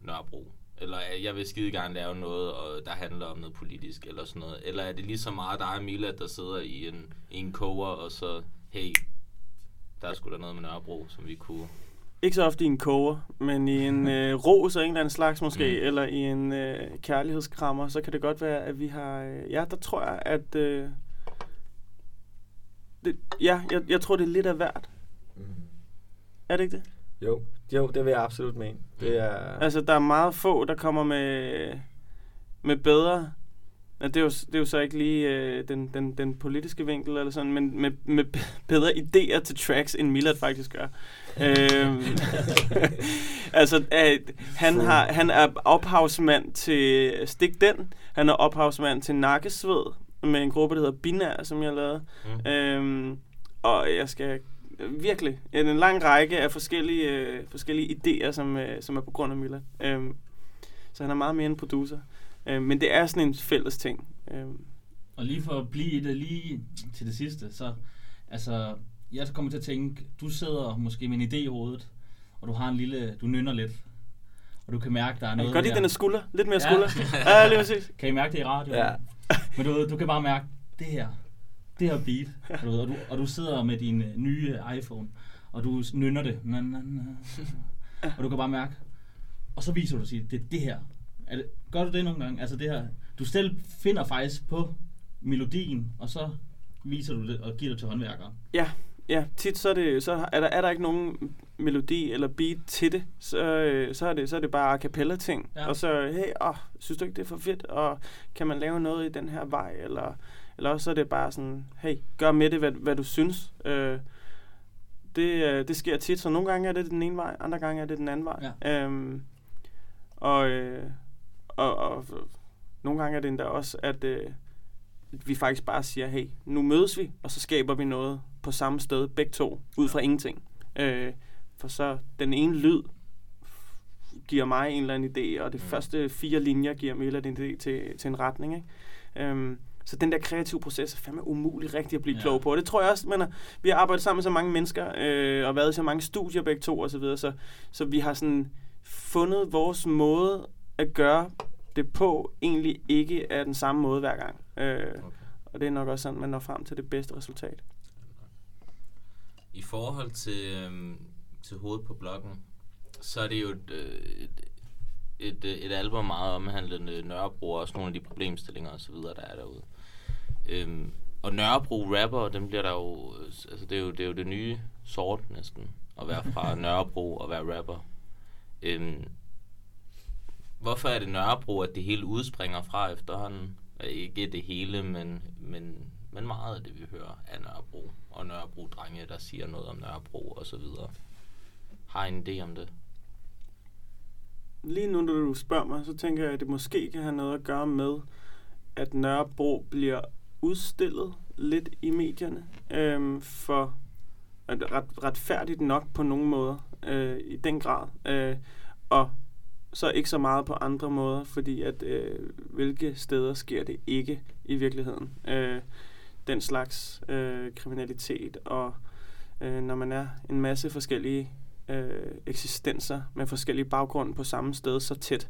Nørrebro? Eller øh, jeg vil skide gerne lave noget, og der handler om noget politisk, eller sådan noget? Eller er det lige så meget dig og Mila, der sidder i en, i en koger, og så, hey, der er sgu da noget med Nørrebro, som vi kunne... Ikke så ofte i en koger, men i en øh, ros af en eller anden slags måske, Mm. mm. eller i en øh, kærlighedskrammer, så kan det godt være, at vi har... Øh, ja, der tror jeg, at... Øh, det, ja, jeg, jeg tror, det er lidt af hvert. Er det ikke det? Jo, jo, det vil jeg absolut mene. Det er... Altså, der er meget få, der kommer med, med bedre... Ja, det, er jo, det er jo så ikke lige øh, den, den, den politiske vinkel eller sådan, men med, med bedre idéer til tracks, end Millard faktisk gør. Øhm, altså, øh, han, har, han er ophavsmand til Stik Den, han er ophavsmand til Nakkesved, med en gruppe, der hedder Binær, som jeg lavede. Mm. Øhm, og jeg skal virkelig en lang række af forskellige, øh, forskellige idéer, som, øh, som er på grund af Miller. Øhm, så han er meget mere en producer. Øhm, men det er sådan en fælles ting. Øhm, Og lige for at blive i det lige til det sidste, så altså, jeg kommer til at tænke, du sidder måske med en idé i hovedet, og du har en lille, du nynner lidt, og du kan mærke, der er jeg noget kan godt lide den er skulder. Lidt mere Ja. skulder. ja, lige præcis. Kan I mærke det i radioen? Ja. Men du, du kan bare mærke, det her, det her beat, du ved, og, du, og du sidder med din øh, nye iPhone, og du nynner det, na, na, na, og du kan bare mærke, og så viser du siger, det er det her. Er det, gør du det nogle gange? Altså det her, du selv finder faktisk på melodien, og så viser du det og giver det til håndværkeren. Ja, ja, tit så er, det, så er, der, er der ikke nogen melodi eller beat til det, så, øh, så, er, det, så er det bare a cappella ting. Ja. Og så, hey, åh, synes du ikke, det er for fedt? Og kan man lave noget i den her vej? Eller, eller også så er det bare sådan, hey, gør med det, hvad, hvad du synes. Øh, det, øh, det sker tit, så nogle gange er det den ene vej, andre gange er det den anden vej. Ja. Øhm, og, øh, og, og nogle gange er det endda også, at øh, vi faktisk bare siger, hey, nu mødes vi, og så skaber vi noget på samme sted, begge to, ud fra ingenting. Øh, for så den ene lyd giver mig en eller anden idé, og de Mm. første fire linjer giver mig en eller anden idé til, til en retning. Ikke? Øhm, så den der kreative proces er fandme umulig rigtig at blive Ja. klog på. Og det tror jeg også, man er, vi har arbejdet sammen med så mange mennesker, øh, og været i så mange studier begge to og så videre, så, så vi har sådan fundet vores måde at gøre det på, egentlig ikke er den samme måde hver gang. Øh, Okay. og det er nok også sådan, man når frem til det bedste resultat. I forhold til, øhm, til hovedet på bloggen, så er det jo et, øh, et, et, øh, et album meget omhandlende Nørrebro, og også nogle af de problemstillinger og så videre, der er derude. Øhm, og Nørrebro rapper, dem bliver der jo, øh, altså det er jo det, er jo det nye sort næsten, at være fra Nørrebro og være rapper. Øhm, hvorfor er det Nørrebro, at det hele udspringer fra efterhånden? Øh, Ikke det hele, men, men, men meget af det, vi hører, er Nørrebro. Og Nørrebro-drenge, der siger noget om Nørrebro og så videre. Har I en idé om det? Lige nu, når du spørger mig, så tænker jeg, at det måske kan have noget at gøre med, at Nørrebro bliver udstillet lidt i medierne. Øhm, for at ret, retfærdigt nok på nogle måder, øh, i den grad. Øh, og så ikke så meget på andre måder, fordi at øh, hvilke steder sker det ikke i virkeligheden. Øh, den slags øh, kriminalitet, og øh, når man er en masse forskellige øh, eksistenser med forskellige baggrunde på samme sted så tæt,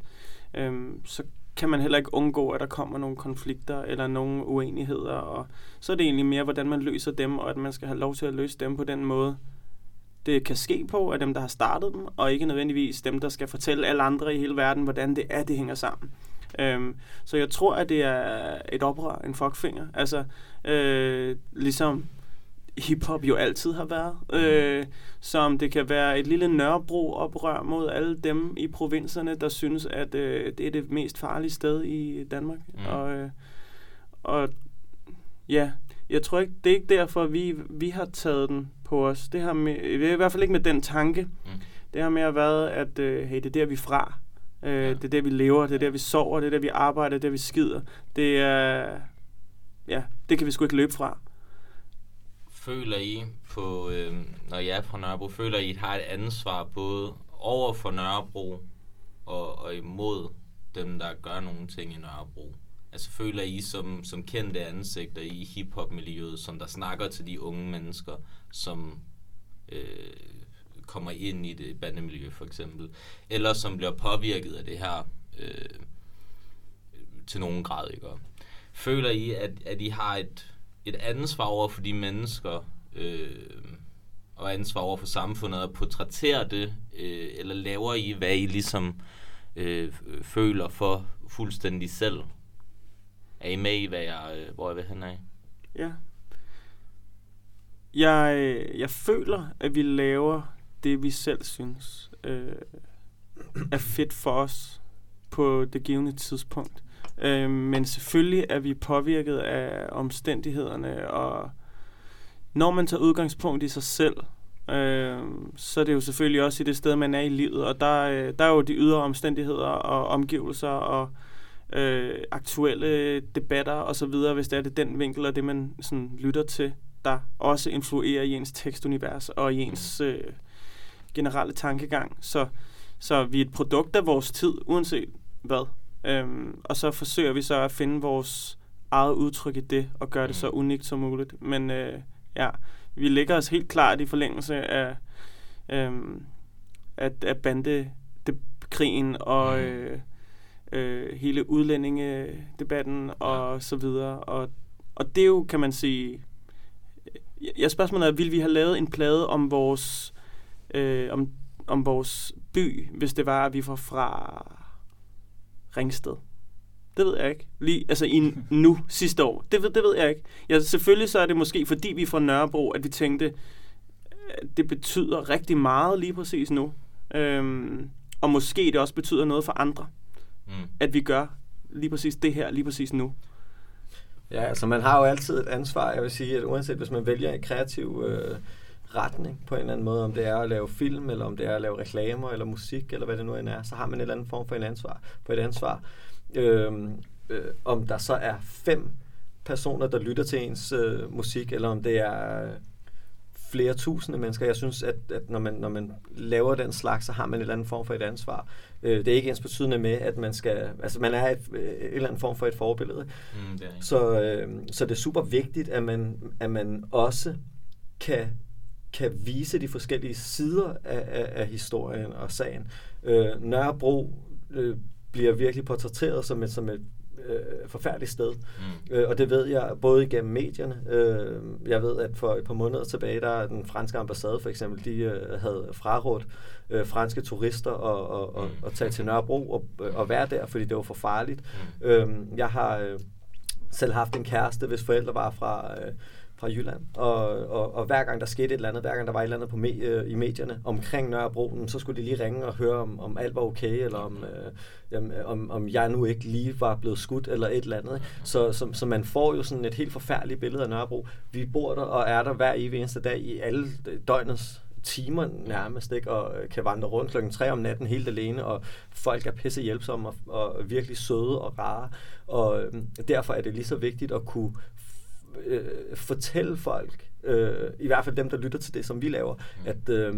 øh, så kan man heller ikke undgå, at der kommer nogle konflikter eller nogle uenigheder, og så er det egentlig mere, hvordan man løser dem, og at man skal have lov til at løse dem på den måde, det kan ske på, af dem, der har startet dem, og ikke nødvendigvis dem, der skal fortælle alle andre i hele verden, hvordan det er, det hænger sammen. Øhm, så jeg tror, at det er et oprør, en fuckfinger. Altså, øh, ligesom hiphop jo altid har været. Øh, som det kan være et lille Nørrebro-oprør mod alle dem i provinserne, der synes, at øh, det er det mest farlige sted i Danmark. Mm. Og, øh, og ja, jeg tror ikke, det er ikke derfor, vi, vi har taget den på os. Det har med, i hvert fald ikke med den tanke. Mm. Det har mere været, at øh, hey, det er der, vi er fra. Øh, Ja. Det er der, vi lever. Det er der, vi sover. Det er der, vi arbejder. Det er der, vi skider. Det er... Ja, det kan vi sgu ikke løbe fra. Føler I på, øh, når jeg er på Nørrebro, føler I, at I har et ansvar både over for Nørrebro og, og imod dem, der gør nogle ting i Nørrebro? Altså føler I som, som kendte ansigter i hiphop-miljøet, som der snakker til de unge mennesker, som øh, kommer ind i det bandemiljø for eksempel, eller som bliver påvirket af det her øh, til nogen grad, ikke? Føler I, at, at I har et, et ansvar over for de mennesker, øh, og ansvar over for samfundet, at portrættere det, øh, eller laver I, hvad I ligesom øh, føler for fuldstændig selv? Er I med i, hvad jeg, øh, hvor jeg vil hen af? Ja. Jeg, jeg føler, at vi laver det, vi selv synes øh, er fedt for os på det givende tidspunkt. Øh, men selvfølgelig er vi påvirket af omstændighederne, og når man tager udgangspunkt i sig selv, øh, så er det jo selvfølgelig også i det sted, man er i livet, og der, øh, der er jo de ydre omstændigheder og omgivelser og øh, aktuelle debatter og så videre, hvis det er det den vinkel og det, man sådan lytter til, der også influerer i ens tekstunivers og i ens øh, generelle tankegang. Så, så vi er et produkt af vores tid, uanset hvad. Øhm, og så forsøger vi så at finde vores eget udtryk i det, og gøre det så unikt som muligt. Men øh, ja, vi lægger os helt klart i forlængelse af, øhm, af, af bandekrigen og øh, øh, hele udlændingedebatten og så videre. Og, og det er jo, kan man sige... Jeg spørgsmålet er, vil vi have lavet en plade om vores, øh, om, om vores by, hvis det var, at vi var fra Ringsted? Det ved jeg ikke. Lige, altså i nu, sidste år. Det, ved- det ved jeg ikke. Ja, selvfølgelig så er det måske, fordi vi er fra Nørrebro, at vi tænkte, at det betyder rigtig meget lige præcis nu. Øhm, og måske det også betyder noget for andre, Mm. at vi gør lige præcis det her, lige præcis nu. Ja, altså man har jo altid et ansvar. Jeg vil sige, at uanset hvis man vælger en kreativ øh, retning på en eller anden måde, om det er at lave film, eller om det er at lave reklamer, eller musik, eller hvad det nu end er, så har man en eller anden form for en ansvar, på et ansvar. Øhm, øh, om der så er fem personer, der lytter til ens øh, musik, eller om det er flere tusinde mennesker. Jeg synes, at, at når, man, når man laver den slags, så har man en eller anden form for et ansvar. Øh, det er ikke ens betydende med, at man skal... Altså, man er et, øh, en eller anden form for et forbillede. Mm, det er. Så, øh, så det er super vigtigt, at man, at man også kan, kan vise de forskellige sider af, af, af historien og sagen. Øh, Nørrebro øh, bliver virkelig portrætteret som et, som et øh, forfærdeligt sted. Mm. Øh, og det ved jeg både igennem medierne. Øh, jeg ved, at for et par måneder tilbage, der er den franske ambassade for eksempel, de øh, havde frarådt øh, franske turister og, og, og, og tage til Nørrebro og, øh, og være der, fordi det var for farligt. Mm. Øh, jeg har øh, selv haft en kæreste, hvis forældre var fra, øh, fra Jylland, og, og, og hver gang der skete et eller andet, hver gang der var et eller andet på me, øh, i medierne omkring Nørrebro, så skulle de lige ringe og høre, om, om alt var okay, eller om, øh, jamen, om, om jeg nu ikke lige var blevet skudt, eller et eller andet. Så, så, så man får jo sådan et helt forfærdeligt billede af Nørrebro. Vi bor der og er der hver evig eneste dag i alle døgnets timer nærmest, ikke? og øh, kan vandre rundt klokken 3 om natten helt alene, og folk er pisse hjælpsomme og, og virkelig søde og rare. Og øh, derfor er det lige så vigtigt at kunne øh, fortælle folk, øh, i hvert fald dem, der lytter til det, som vi laver, at øh,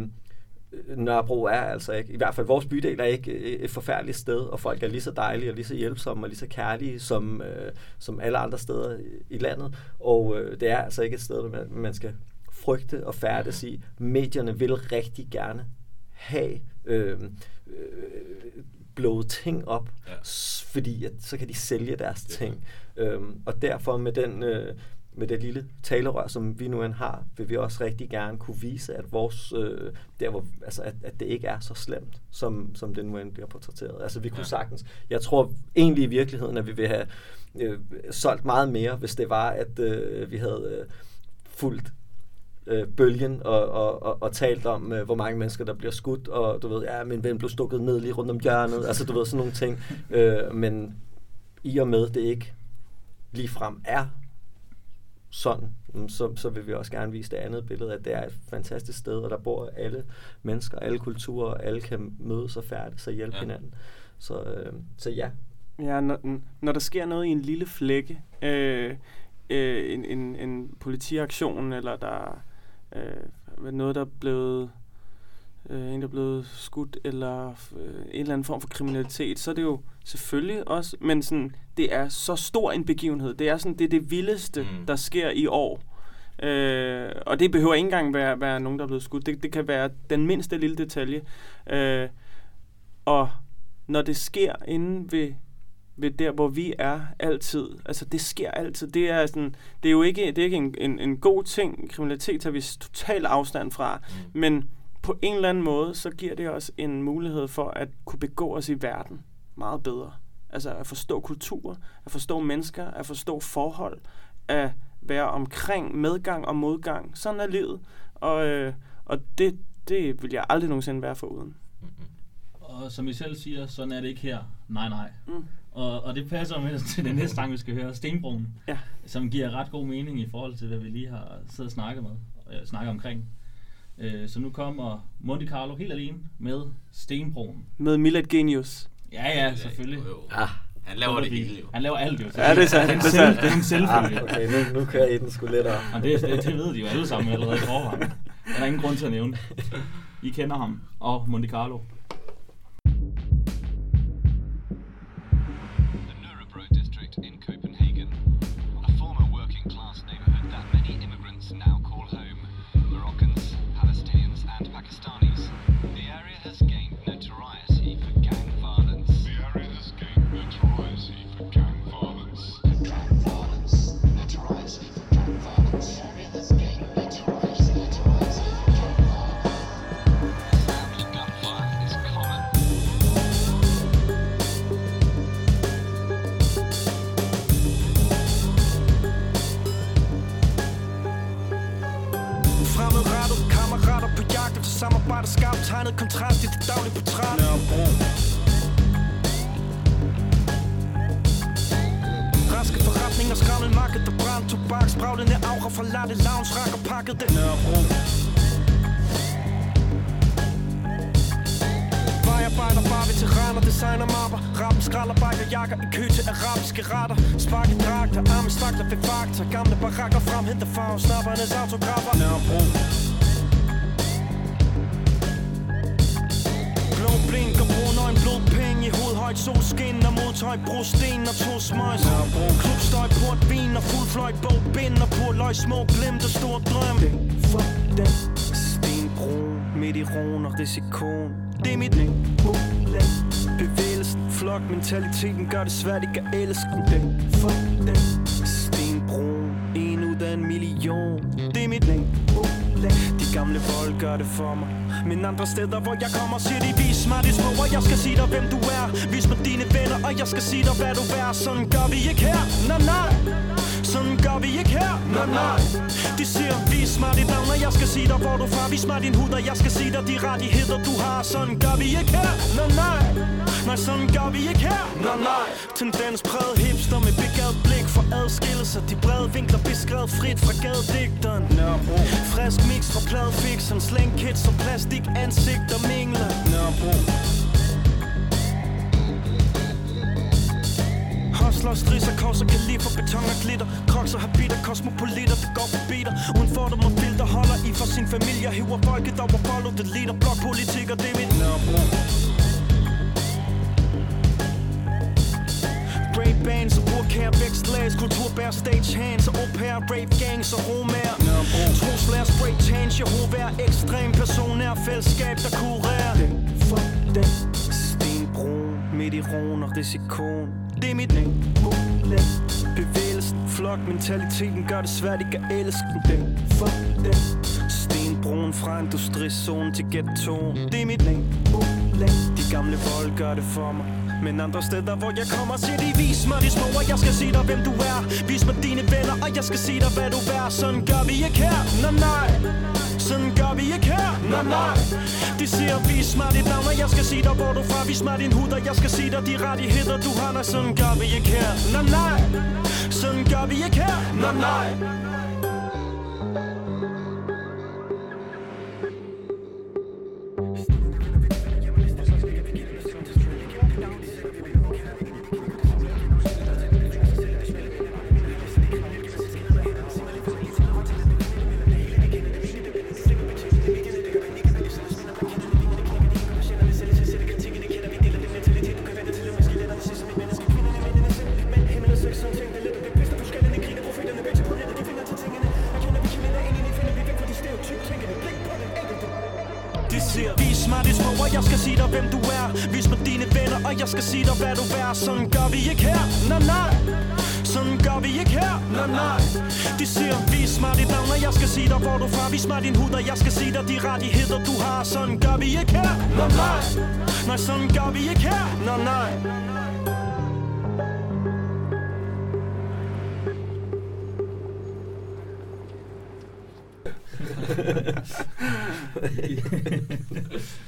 Nørrebro er altså ikke, i hvert fald vores bydel er ikke øh, et forfærdeligt sted, og folk er lige så dejlige og lige så hjælpsomme og lige så kærlige som, øh, som alle andre steder i, landet. Og øh, det er altså ikke et sted, man, man skal frygte og færdes i. Medierne vil rigtig gerne have øh, øh, blået ting op, Ja. fordi at, så kan de sælge deres ting. Øhm, og derfor med den, øh, med det lille talerør, som vi nu end har, vil vi også rigtig gerne kunne vise, at vores, øh, der hvor, altså, at, at det ikke er så slemt, som, som det nu end bliver portrætteret. Altså vi kunne Ja. sagtens, jeg tror egentlig i virkeligheden, at vi vil have øh, solgt meget mere, hvis det var, at øh, vi havde øh, fuldt øh, bølgen og, og, og, og talt om, øh, hvor mange mennesker, der bliver skudt, og du ved, ja, min ven blev stukket ned lige rundt om hjørnet, altså du ved, sådan nogle ting. Øh, men i og med det ikke ligefrem er sådan, mm, så, så vil vi også gerne vise det andet billede, at det er et fantastisk sted, og der bor alle mennesker, alle kulturer, og alle kan mødes og færdes og hjælpe Ja. ja. hinanden. Så, øh, så ja, Ja, når, når der sker noget i en lille flække, øh, øh, en, en, en politiaktion, eller der øh, noget, der er blevet øh, en, der er blevet skudt, eller øh, en eller anden form for kriminalitet, så er det jo selvfølgelig også, men sådan, det er så stor en begivenhed. Det er sådan, det er det vildeste, Mm. der sker i år. Øh, og det behøver ikke engang være, være nogen, der er blevet skudt. Det, det kan være den mindste lille detalje. Øh, og når det sker inde ved, ved der, hvor vi er altid, altså det sker altid, det er, sådan, det er jo ikke, det er ikke en, en, en god ting. Kriminalitet tager vi total afstand fra, Mm. men på en eller anden måde, så giver det os en mulighed for at kunne begå os i verden meget bedre. Altså at forstå kultur, at forstå mennesker, at forstå forhold, at være omkring medgang og modgang. Sådan er livet. Og, øh, og det, det vil jeg aldrig nogensinde være for uden. Og som I selv siger, sådan er det ikke her. Nej, nej. Mm. Og, og det passer med til den næste sang, vi skal høre, Stenbroen, Ja. som giver ret god mening i forhold til, hvad vi lige har siddet og snakket, med, øh, snakket omkring. Øh, så nu kommer Monte Carlo helt alene med Stenbroen. Med Millet Genius. Ja, ja, selvfølgelig. Jo, jo. ah, Han laver det hele jo. Han laver alt jo. Ja, det er sandt, Det er en, det er selv, sandt. det er en selvfølge. ah okay, nu, nu kører I den sgu lidt op. Og det, det, det ved de jo alle sammen allerede i forvejen. Der er ingen grund til at nævne. I kender ham. Og Monte Carlo. Arabiske retter Sparke dragter, arme stakler ved fakta. Gamle barakker frem, henter farve, snappernes autografer. Nørrebro Blå blinker, brun øjen, blodpenge i hoved Højt solskin og modtøj, brosten og to smøjs Klubstøj, port, vin og fuld fløj Bog, bind og purløg, små glimt og stor drøm. For den. Stenbro Midt i roen og risikon Det er mit land Bevægelsen, mentaliteten gør det svært ikke at elske den. Fuck den. Stenbrun En ud af en million. Det er mit land. De gamle vold gør det for mig. Men andre steder hvor jeg kommer Siger de vis mig det små Og jeg skal sige dig hvem du er. Vis mig dine venner Og jeg skal sige dig hvad du er. Sådan gør vi ikke her. Nej nej. Sådan gør vi ikke her, nej nej. De siger, vis mig dit navn, og jeg skal sige dig, hvor du er fra. Vis mig din hud, og jeg skal sige dig de rettigheder, du har. Sådan gør vi ikke her, nej nej. Nej, sådan gør vi ikke her, nej nej. Tendens præget hipster med begavet blik for adskillelser De brede vinkler beskrevet frit fra gadedigteren. Nørrebro Frisk mix fra pladefixeren Slang kids og plastik ansigter mingler. Nørrebro Hustler, strisser, korser, kalifer, beton og glitter. Og habiter, kosmopolitter, det går forbi dig Uden fordom og filter, holder i for sin familie. Hiver folket over follow the leader. Blokpolitik og det er mit Nørrebro Great bands og burkær, vækstlags Kultur bærer stage hands og au pair Rape gangs og romager Trusler, spray change, Jehova Ekstrem person er fællesskab, der kurerer. Den for den stenbrun Midt i roen og risikoen. Det er mit land Bevægelsen, flok Mentaliteten gør det svært ikke at elske den. Den, for den stenbrun fra industrizonen til ghettoen. Det er mit læng, De gamle vold gør det for mig men andre steder, hvor jeg kommer, siger de Vis mig de små, og jeg skal sige dig, hvem du er. Vis mig dine venner, og jeg skal sige dig, hvad du er. Sådan gør vi ikke her, nej nej. Sådan gør vi ikke her, nej nej. De siger, vis mig dit navn, og jeg skal sige dig, hvor du er fra. Vis mig din hud, og jeg skal sige dig, de rettigheder, du har. Nej, sådan gør vi ikke her, nej nej. Sådan gør vi ikke her, nej nej. Jeg skal sige dig, hvad du er. Sådan gør vi ikke her, nej nej. Sådan gør vi ikke her, nej nej. De siger, vis mig dit navn, og jeg skal sige dig, hvor du er fra. Vis mig din hud, og jeg skal sige dig, de rettigheder, du har. Sådan gør vi ikke her, nej nej. Nej, sådan gør vi ikke her, nej nej.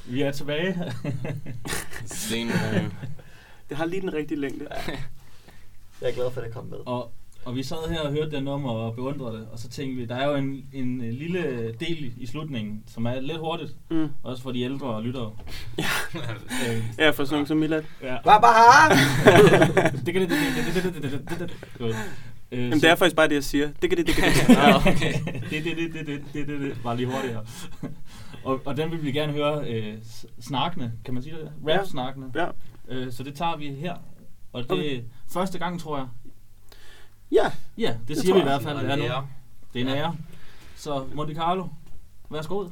Vi er tilbage. Stenbroen. Det har lige den rigtige længde. Ja. Jeg er glad for, at det kom med. Og, og vi sad her og hørte det nummer og beundrede det, og så tænkte vi, der er jo en, en lille del i slutningen, som er lidt hurtigt, mm. også for de ældre og lyttere. Ja, øh. ja for sådan nogen som Milad. Ja. Øh, Jamen, det er faktisk bare det, jeg siger. Det kan det, det kan det. okay. det, det, det, det, det, det, det, det. Bare lige hurtigere. og, og den vil vi gerne høre øh, snakkende, kan man sige det? Rap-snakkende. Ja. Øh, så det tager vi her. Og det Okay. er første gang, tror jeg. Ja, Ja, det, Det siger vi i hvert fald. Det er, det er en ære. Så Monte Carlo, værsgo.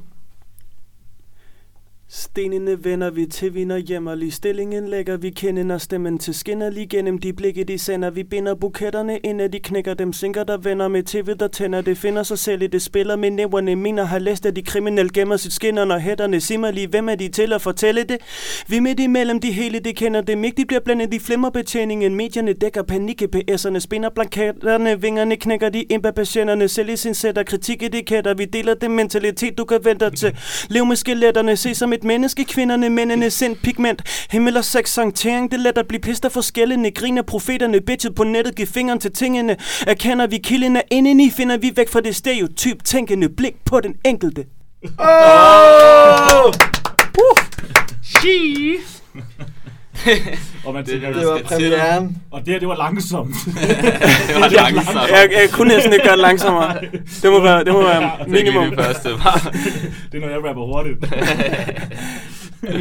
Stenene vender vi til, vi når hjem og lige stillingen lægger vi kinden og stemmen til skinner lige gennem de blikke de sender. Vi binder buketterne ind, at de knækker dem sinker, der vender med tv, der tænder. Det finder sig selv i det spiller med næverne. mener har læst, at de kriminelle gemmer sit skinner, når hætterne simmer lige. Hvem er de til at fortælle det? Vi midt imellem de hele, det kender dem ikke. De bliver blandet i flimmerbetjeningen. Medierne dækker panik, PS'erne spinder blanketterne. Vingerne knækker de impapatienterne. Selv i sin sætter kritiketiketter. Vi deler den mentalitet, du kan vente til. Lev med skeletterne, se som et menneske, kvinderne, mændene, sind, pigment, himmel og sex, sankering, det er let at blive pister for skældene, griner profeterne, bitchet på nettet, giv fingeren til tingene, erkender vi kilden er indeni, finder vi væk fra det stereotyp, tænkende blik på den enkelte. Oh! Og man Det- tænker, det Det var premieren. og det her, det var langsomt. det var langsomt. Jeg, jeg kunne næsten ikke gøre det langsommere. Det må være, det må være minimum. Det første var. det er, når jeg rapper hurtigt.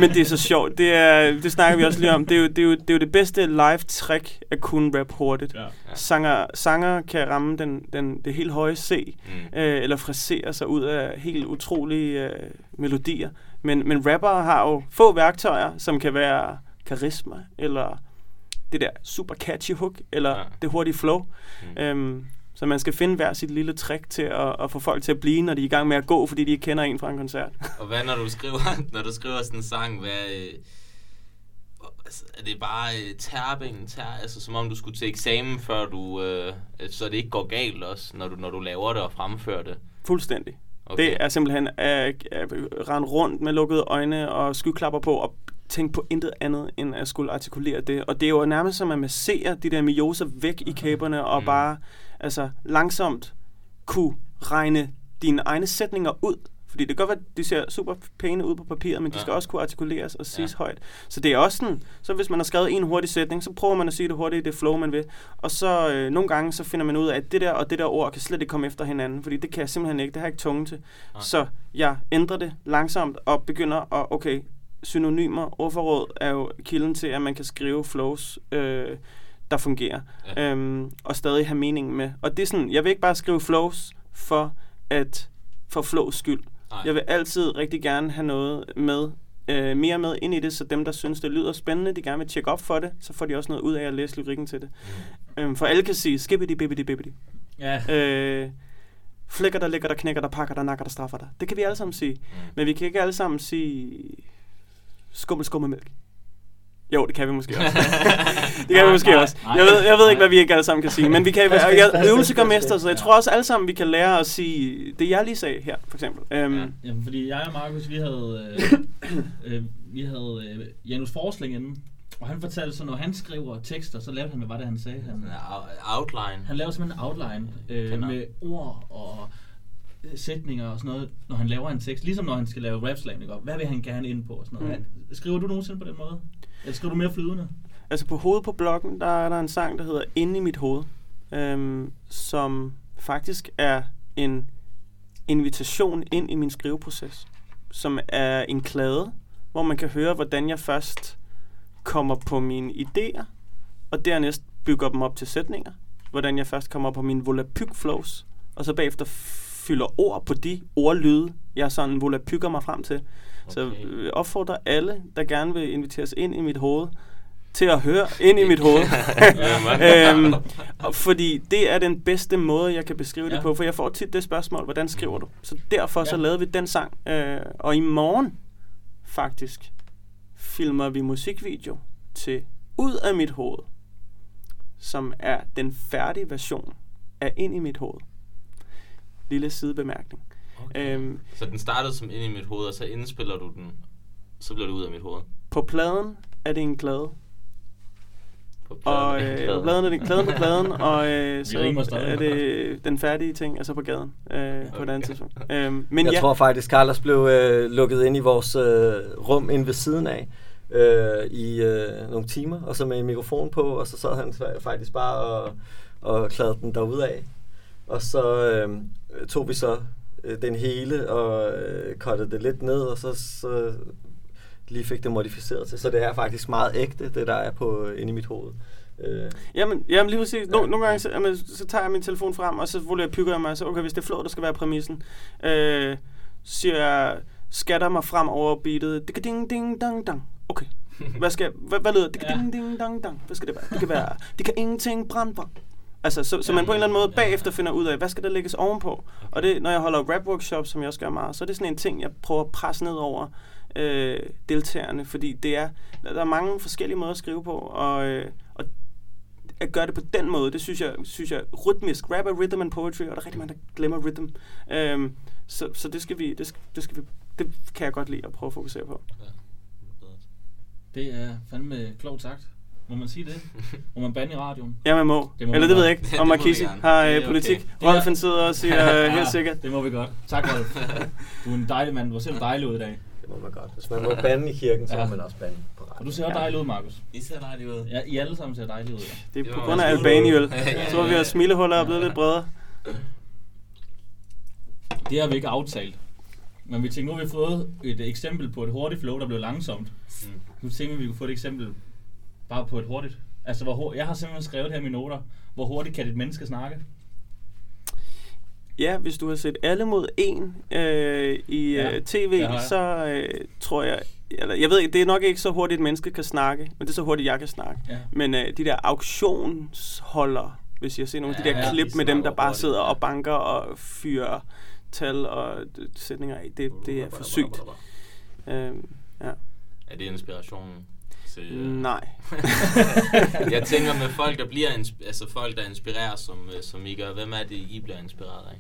Men det er så sjovt. Det, er, det snakker vi også lige om. Det er jo det, er jo, det, er jo det bedste live-trick at kunne rap hurtigt. Ja. Sanger, sanger kan ramme den, den, det helt høje C, Mm. øh, eller frasere sig ud af helt utrolige øh, melodier. Men, men rapper har jo få værktøjer, som kan være karisma, eller det der super catchy hook, eller Ja. det hurtige flow. Mm. Øhm, så man skal finde hver sit lille trick til at, at få folk til at blive, når de er i gang med at gå, fordi de ikke kender en fra en koncert. Og hvad når du skriver, når du skriver sådan en sang, hvad... Øh, altså, er det bare øh, terping, ter, altså som om du skulle til eksamen, før du, øh, så det ikke går galt også, når du, når du laver det og fremfører det? Fuldstændig. Okay. Det er simpelthen at, at rende rundt med lukkede øjne og skyklapper på og tænke på intet andet end at skulle artikulere det. Og det er jo nærmest som at massere de der mioser væk i kæberne og Mm. bare altså, langsomt kunne regne dine egne sætninger ud. Fordi det kan godt være, at de ser super pæne ud på papiret, men de Ja. skal også kunne artikuleres og siges Ja. ja. højt. Så det er også sådan, så hvis man har skrevet en hurtig sætning, så prøver man at sige det hurtigt i det flow, man vil. Og så øh, nogle gange, så finder man ud af, at det der og det der ord kan slet ikke komme efter hinanden, fordi det kan jeg simpelthen ikke, det har jeg ikke tunge til. Nej. Så jeg ændrer det langsomt og begynder at, okay, synonymer, ordforråd er jo kilden til, at man kan skrive flows, øh, der fungerer, Ja. øhm, og stadig have mening med. Og det er sådan, jeg vil ikke bare skrive flows for at for flows skyld. Nej. Jeg vil altid rigtig gerne have noget med, øh, mere med ind i det, så dem, der synes, det lyder spændende, de gerne vil tjekke op for det, så får de også noget ud af at læse lyrikken til det. Øhm, for alle kan sige skibbidi bibbidi bibbidi. Ja. Øh, flækker der, ligger der, knækker der, pakker der, nakker der, straffer der. Det kan vi alle sammen sige. Men vi kan ikke alle sammen sige skummel, skummelmælk. Jo, det kan vi måske også. det kan vi Nej, måske nej, også. nej. Jeg ved, jeg ved ikke, hvad vi ikke alle sammen kan sige, men vi kan jeg, pas, øvelse gør mester, så jeg tror også alle sammen, vi kan lære at sige det, jeg lige sagde her, for eksempel. Øhm, Ja, jamen, fordi jeg og Markus, vi havde, øh, øh, vi havde øh, Janus Forsling inden, og han fortalte så, når han skriver tekster, så lavede han, hvad var det, han sagde? Han, outline. han laver simpelthen en outline øh, med ord og sætninger og sådan noget, når han laver en tekst. Ligesom når han skal lave rap slam, ikke? Hvad vil han gerne ind på og sådan noget. Mm. Skriver du nogensinde på den måde? Eller skriver du mere flydende? Altså på hovedet på bloggen, der er der en sang, der hedder Inde i mit hoved, øhm, som faktisk er en invitation ind i min skriveproces, som er en klade, hvor man kan høre, hvordan jeg først kommer på mine idéer, og dernæst bygger dem op til sætninger, hvordan jeg først kommer på mine volapyk flows, og så bagefter fylder ord på de ordlyde, jeg sådan volapykker mig frem til. Så Okay. øh, opfordrer alle, der gerne vil inviteres ind i mit hoved, til at høre ind i mit hoved. øhm, og fordi det er den bedste måde, jeg kan beskrive ja. det på, for jeg får tit det spørgsmål, hvordan skriver du? Så derfor så Ja. lavede vi den sang. Øh, og i morgen, faktisk, filmer vi musikvideo til Ud af mit hoved, som er den færdige version af Ind i mit hoved. Lille sidebemærkning. Okay. Øhm, Så den startede som ind i mit hoved, og så indspiller du den, så bliver det ud af mit hoved. på pladen er det en klade. På pladen. Og øh, pladen er det klæden på pladen, og øh, så er det den færdige ting, altså på gaden øh, på et andet tidspunkt. Øhm, men jeg ja, tror faktisk, Carlos blev øh, lukket ind i vores øh, rum inde ved siden af øh, i øh, nogle timer, og så med en mikrofon på, og så sad han fa- faktisk bare og, og kladede den derude af. Og så øh, tog vi så øh, den hele og øh, cuttede det lidt ned, og så, så lige fik det modificeret til. Så det er faktisk meget ægte, det der er på inde i mit hoved. Øh, jamen, jamen lige præcis. No, nogle gange så, jamen, så tager jeg min telefon frem, og så volapykker jeg mig, så okay, hvis det er flow, der skal være præmissen, øh, siger jeg, skatter mig frem over beatet, ding ding ding dang dang. Okay. Hvad skal hvad, hvad lyder? Ding Ja. ding ding dang dang. Hvad skal det være? Det kan være, det kan ingenting brænde på. Altså, så, så man på en eller anden måde bagefter finder ud af, hvad skal der lægges ovenpå? Og det, når jeg holder rap workshops, som jeg også gør meget, så er det sådan en ting, jeg prøver at presse ned over øh, deltagerne, fordi det er, der er mange forskellige måder at skrive på, og, øh, og at gøre det på den måde, det synes jeg, synes jeg rytmisk. Rap er rhythm and poetry, og der er rigtig mange, der glemmer rhythm. Øhm, så, så det skal vi, det skal, det skal vi, det kan jeg godt lide at prøve at fokusere på. Det er fandme klogt sagt. Må man sige det? Må man bande i radioen? Ja, man må. Det må Eller det ved jeg ikke, om gerne. har øh, okay. politik. Rolf han sidder og siger øh, helt sikkert. Det må vi godt. Tak, Rolf. Du er en dejlig mand. Du ser dejlig ud i dag. det må man godt. Hvis man må bande i kirken, så Ja. må man også bande på Og radio. du ser også dejlig ud, Markus. I ser dejligt ud. Ja, I alle sammen ser dejlige ud. Ja. Det er på grund af Albaniøl. Jeg tror, vi har smilehuller er blevet lidt bredere. Det har vi ikke aftalt. Men vi tænkte, nu har vi fået et eksempel på et hurtigt flow, der blev langsomt. Mm. Nu tænker vi, vi kunne få et eksempel bare på et hurtigt. Altså, hvor hurtigt, jeg har simpelthen skrevet her i mine noter, hvor hurtigt kan et menneske snakke? Ja, hvis du har set alle mod en øh, i Ja, øh, tv, så øh, tror jeg... Eller, jeg ved ikke, det er nok ikke så hurtigt, et menneske kan snakke, men det er så hurtigt, jeg kan snakke. Ja. Men øh, de der auktionsholder, hvis jeg ser nogle af de Ja, der ja, klip de med dem, der bare hurtigt, sidder og banker og fyrer tal og øh, sætninger af, det, det er for sygt. Øh, ja. Er det inspirationen? Til, øh, Nej. jeg tænker med folk, der bliver insp- altså folk, der inspirerer, som, øh, som I gør. Hvem er det, I bliver inspireret af?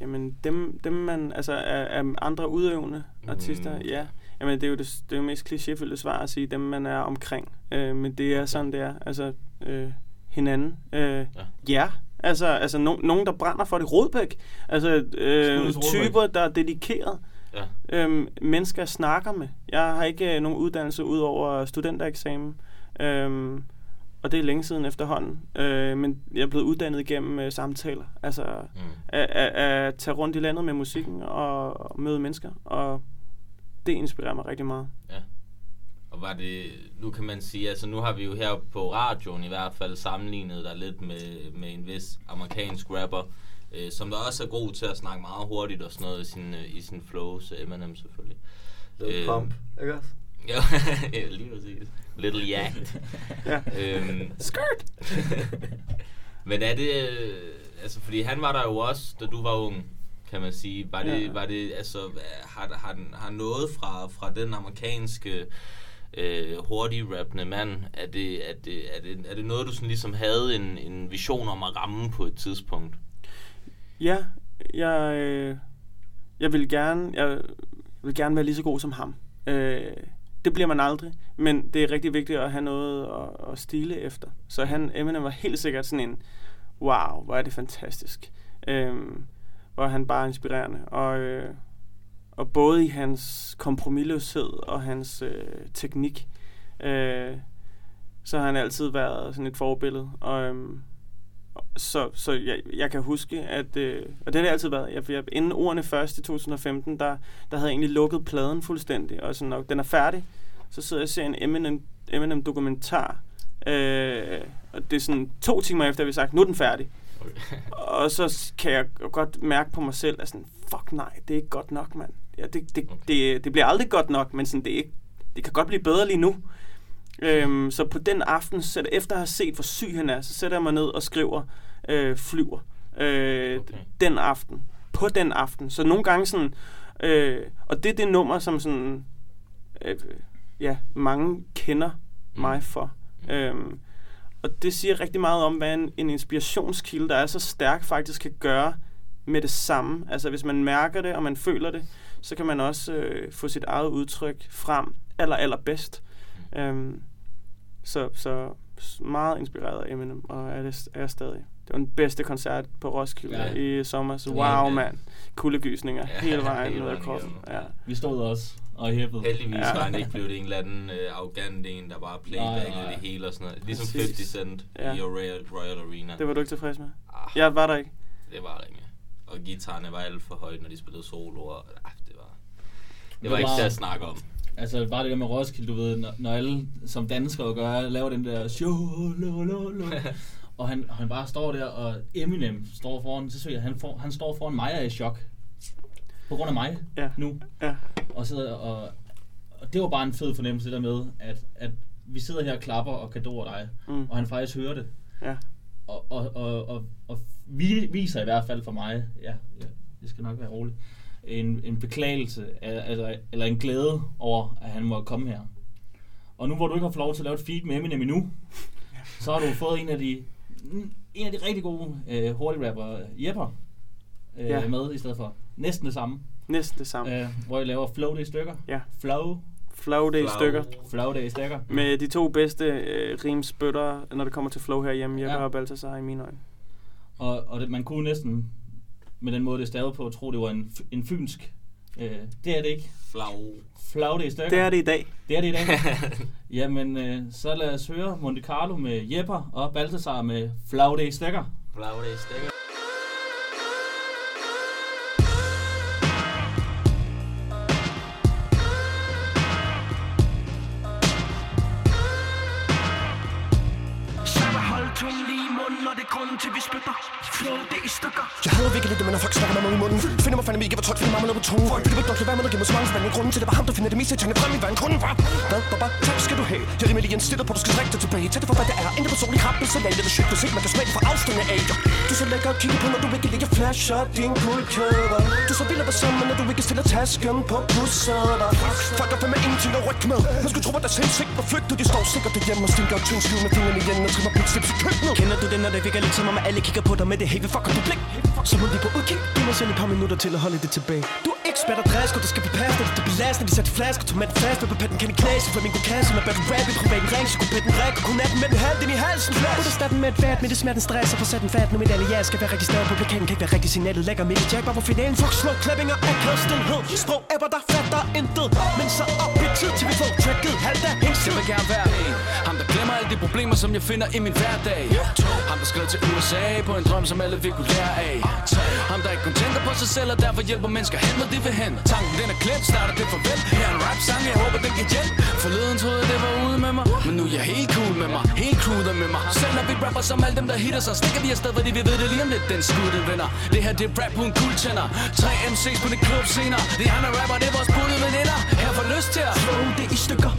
Jamen, dem, dem man, altså af, af andre udøvende artister, Mm. ja. Jamen, det er jo det, det er jo mest klichéfyldte svar at sige, dem man er omkring. Øh, men det er sådan, det er. Altså, øh, hinanden. Øh, ja. ja. Altså, altså no, nogen, der brænder for det. Rodbæk. Altså, øh, typer, der er dedikeret. Ja. Øhm, mennesker, jeg snakker med. Jeg har ikke øh, nogen uddannelse ud over studentereksamen. Øhm, og det er længe siden efterhånden. Øh, men jeg er blevet uddannet igennem øh, samtaler. Altså, Mm. at, at, at tage rundt i landet med musikken og, og møde mennesker. Og det inspirerer mig rigtig meget. Og var det, nu kan man sige, altså nu har vi jo her på radioen i hvert fald sammenlignet dig lidt med, med en vis amerikansk rapper, øh, som der også er god til at snakke meget hurtigt og sådan noget i sin, øh, i sin flows, Eminem selvfølgelig. Lil Øh, Pump, ikke også? Ja, ja, lige præcis. Little Yacht. Ja. øhm, Skirt! men er det... øh, Altså, fordi han var der jo også, da du var ung, kan man sige. Var det, Ja. var det altså, har, har, har noget fra, fra den amerikanske øh, hurtige rappende mand, er det, er, det, er, det, er det noget, du sådan ligesom havde en, en vision om at ramme på et tidspunkt? Ja, jeg, øh, jeg vil gerne, jeg vil gerne være lige så god som ham. Øh, det bliver man aldrig, men det er rigtig vigtigt at have noget at, at stile efter. Så han, Eminem var helt sikkert sådan en, wow, hvor er det fantastisk. Øh, hvor er han bare inspirerende. Og, øh, og både i hans kompromilløshed og hans øh, teknik, øh, så har han altid været sådan et forbillede. Og, øhm, så, så jeg, jeg kan huske, at, øh, og det har det altid været, jeg, jeg, inden ordene først i 2015, der, der havde jeg egentlig lukket pladen fuldstændig, og sådan, og den er færdig, så sidder jeg og ser en Eminem, Eminem dokumentar, øh, og det er sådan to timer efter, at vi har sagt, nu er den færdig. Og så kan jeg godt mærke på mig selv, at sådan, fuck nej, det er ikke godt nok, mand. Ja, det, det, det, det bliver aldrig godt nok, men sådan, det, er ikke, det kan godt blive bedre lige nu. Øhm, så på den aften, så efter at have set, hvor syg han er, så sætter jeg mig ned og skriver øh, flyver. Øh, Okay. Den aften. På den aften. Så nogle gange sådan... Øh, og det er det nummer, som sådan... Øh, ja, mange kender mig for. Øhm, og det siger rigtig meget om, hvad en, en inspirationskilde, der er så stærk, faktisk kan gøre med det samme. Altså hvis man mærker det, og man føler det, så kan man også øh, få sit eget udtryk frem aller, allerbedst. Øhm, så, så meget inspireret af Eminem, og er det er jeg stadig. Det var den bedste koncert på Roskilde Ja. i sommer. Så wow, ja. mand. Kuldegysninger Ja, hele vejen ned ad kroppen. Ja. Vi stod også og hæppede. Heldigvis Ja. var han ikke blevet en eller anden øh, arrogant en, der bare playbackede det hele og sådan noget. Ligesom Præcis. 50 Cent Ja. i Royal, Royal Arena. Det var du ikke tilfreds med? Ah, Jeg var der ikke. det var ringe. Og guitarerne var alt for højt, når de spillede soloer. Ah, det var, det Det var ikke var- til at snakke om. Altså bare det der med Roskilde, du ved, når, når alle som danskere gør, laver den der show, lo, lo, lo. og han, han bare står der, og Eminem står foran, så jeg, han, får, han står foran mig og er i chok. På grund af mig Ja. nu. Ja. Og, sidder, og, og det var bare en fed fornemmelse der med, at, at vi sidder her og klapper og kan over dig, Mm. og han faktisk hører det. Ja. Og, og, og, og, og vi viser i hvert fald for mig, ja, ja det skal nok være roligt, en, en beklagelse, af, altså, eller en glæde over, at han må komme her. Og nu hvor du ikke har fået lov til at lave et feed med Eminem endnu, så har du fået en af de, en af de rigtig gode øh, hurtige rapper, Jepper, øh, Ja. med i stedet for. Næsten det samme. Næsten det samme. Øh, hvor jeg laver Flow Day stykker. Ja. Flow. Flow Day Flow. stykker. Flow Day stykker. Med de to bedste øh, rimspytter, når det kommer til flow herhjemme, Jeppe Ja. ja. og Balthasar i mine øjne. Og, og det, man kunne næsten, med den måde det er stavet på, tro det var en, en fynsk. Øh, det er det ikke. Flau. Flow Day stykker. Det er det i dag. Det er det i dag. Jamen, øh, så lad os høre Monte Carlo med Jepper og Balthasar med Flow Day stykker. Flau det stikker. Samme hold tungen lige i munden, og det er grunden til, vi spytter. Flow, det er i stykker. Virkelig lidt, men når folk snakker med mig i munden. Finder mig fandme ikke, hvor trygt, finder mig med noget på tungen. Folk, det vil ikke være med, noget giver mig så mange spændende grunde til Det var ham, der finder det meste, tænker frem i, hvad en var Hvad, hvad, hvad, tak skal du have. Jeg rimer lige en indstillet på, du skal trække dig tilbage. Tag det for, hvad det er, intet personlig krabbel Så lad det sygt, hvis ikke man kan smage det fra afstande af Du så lækker at kigge på, når du ikke ligger flasher din guldkæder. Du så vild at være sammen, når du ikke stiller tasken på bussæder Folk har fandme ingenting at rykke med. Man skulle tro, at deres hensigt var flygtet. De står sikkert derhjemme og stinker tynd skive med fingrene igen Og trimmer pizzips i køkkenet. Kender du det, når det virker lidt som om, alle kigger på dig med det hey, fucker på blik? Så må vi på udkig Giv mig selv et par minutter til at holde det tilbage. Du er ekspert og dræsk, der skal på passe, det er belastende De satte flasker, tomaten fast, med patten kan i klase Flamingo kasse. Med battle rap i privaten ring Psykopaten ræk, kun natten med den halv i halsen flash Ud af med et fat, med det smerten stress og få sat en fat Nu mit alle jeg skal være registreret på plakaten Kan ikke være rigtig signalet, lægger midt i jack Bare på finalen, fuck Slå klappinger af kastenhed Sprog apper, der fatter intet. Men så op i tid, til vi får tracket. Jeg vil gerne være en. Ham der glemmer alle de problemer som jeg finder i min hverdag. Ham der skrev til USA på en drøm som alle vil kunne lære af. Ham der ikke kun tænker på sig selv, og derfor hjælper mennesker hen, hvor de vil hen. Tanken den er klemt, starter det farvel Her er en rap sang, jeg håber den kan hjælpe. Forleden troede det var ude med mig Men nu er jeg helt cool med mig, helt cool der med mig. Selv når vi rapper som alle dem der hitter Så stikker vi afsted, fordi vi ved det lige om lidt Den skud den vinder. Det her det er rap uden guldtænder. Tre MC's på det klub senere. De andre rapper, det er vores bud veninder. Her får lyst til at slå det er i stykker.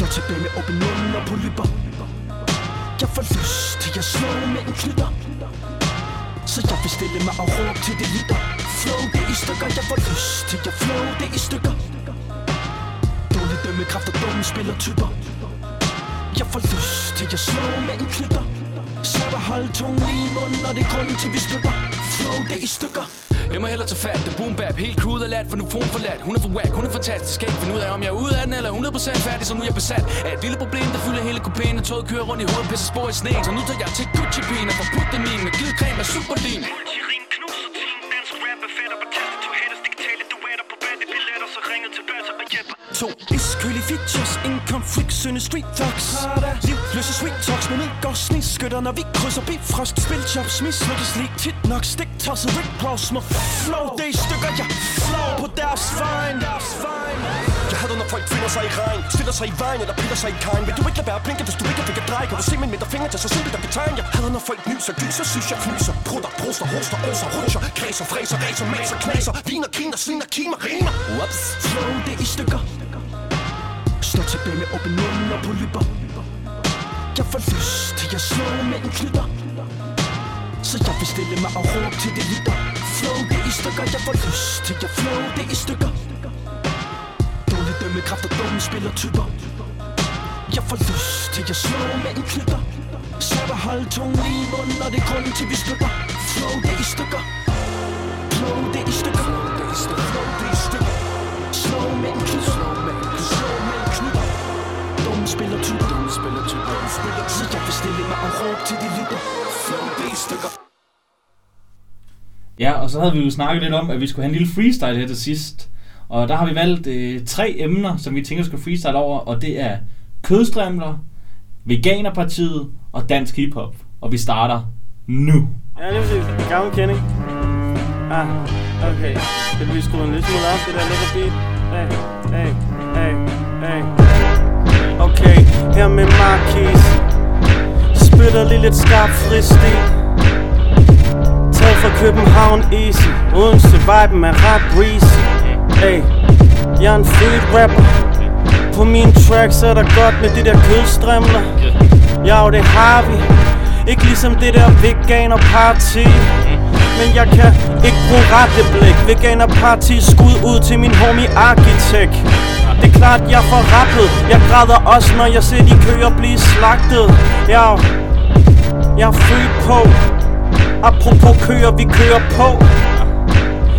Står tilbage med åben munden og polypper Jeg får lyst til at slå med en knytter. Så jeg vil stille mig og råbe til det lytter. Flow det i stykker Jeg får lyst til at flow det i stykker. Dårlig dømmekraft og dumme spiller typer. Jeg får lyst til at slå med en knytter. Svært at holde tungen i munden Og det er grunden til vi stykker Flow det i stykker. Jeg må hellere tage fat, det boom bap. Helt crewet er lat, for nu form for lat Hun er for whack, hun er fantastisk. Skal ikke finde ud af, om jeg er ude af den Eller 100% færdig, så nu er jeg besat. Af et lille problem, der fylder hele kupéen Og toget kører rundt i hovedet, pisser spor i sneen. Så nu tager jeg til Gucci-pigen Og får puttet den i Med glidecreme og superlin ringet til Bertha og hjælper To iskølige features, en konflikt, sønne street thugs. Livløse sweet talks med mink og sniskytter Når vi krydser bifrost, spilchops, mislykkes lige tit nok Stik tosset rip Ross med flow, det er stykker, jeg flow på deres fine jeg hader når folk tvinger sig i regn. Stiller sig i vejen eller piller sig i kajen Vil du ikke lade være at blinke, hvis du ikke fik at dreje Kan du se min midterfinger til så simpelt at betegne Jeg hader når folk nyser, gyser, synes jeg knyser Prutter, bruster, hoster, oser, rutscher Kræser, fræser, ræser, maser, knaser Viner, kiner, sviner, kimer, rimer Whoops Flow, det er i stykker. Står tilbage med åben mund og polypper. Jeg får lyst til at slå med en knytter Så jeg vil stille mig og råbe til det lytter. Flow det er i stykker. Jeg får lyst til at flow det er i stykker med kraft og dumme spiller typer. Jeg får lyst til at slå med en knytter Svært at holde tungen i munden Og det er grunden til vi stykker Flow det i stykker. Flow det i stykker. Flow det i stykker. Flow det i stykker. Slå med en knytter Slå med en knytter Slå med en knytter Dumme spiller typer. Dumme spillertyper Dumme spillertyper Så jeg vil stille mig og råbe til de lytter. Flow det i stykker. Ja, og så havde vi jo snakket lidt om, at vi skulle have en lille freestyle her til sidst. Og der har vi valgt øh, tre emner, som vi tænker skal freestyle over, og det er kødstrimler, Veganerpartiet og dansk hiphop. Og vi starter nu. Ja, det er præcis. Gammel kending. Ah, okay. Det bliver skruet en lille smule op, det der lækker beat. Hey, hey, hey, hey. Okay, her med Marquis. Spytter lige lidt skarp fristil. Taget fra København Easy. Odense viben er ret breezy. Hey, jeg er en fed rapper. På mine tracks er der godt med de der kødstrimler. Ja, det har vi. Ikke ligesom det der veganer party. Men jeg kan ikke bruge rette blik. Veganer party skud ud til min homie arkitekt Det er klart jeg får rappet. Jeg græder også når jeg ser de køer blive slagtet. Ja, jeg er født på. Apropos køer, vi kører på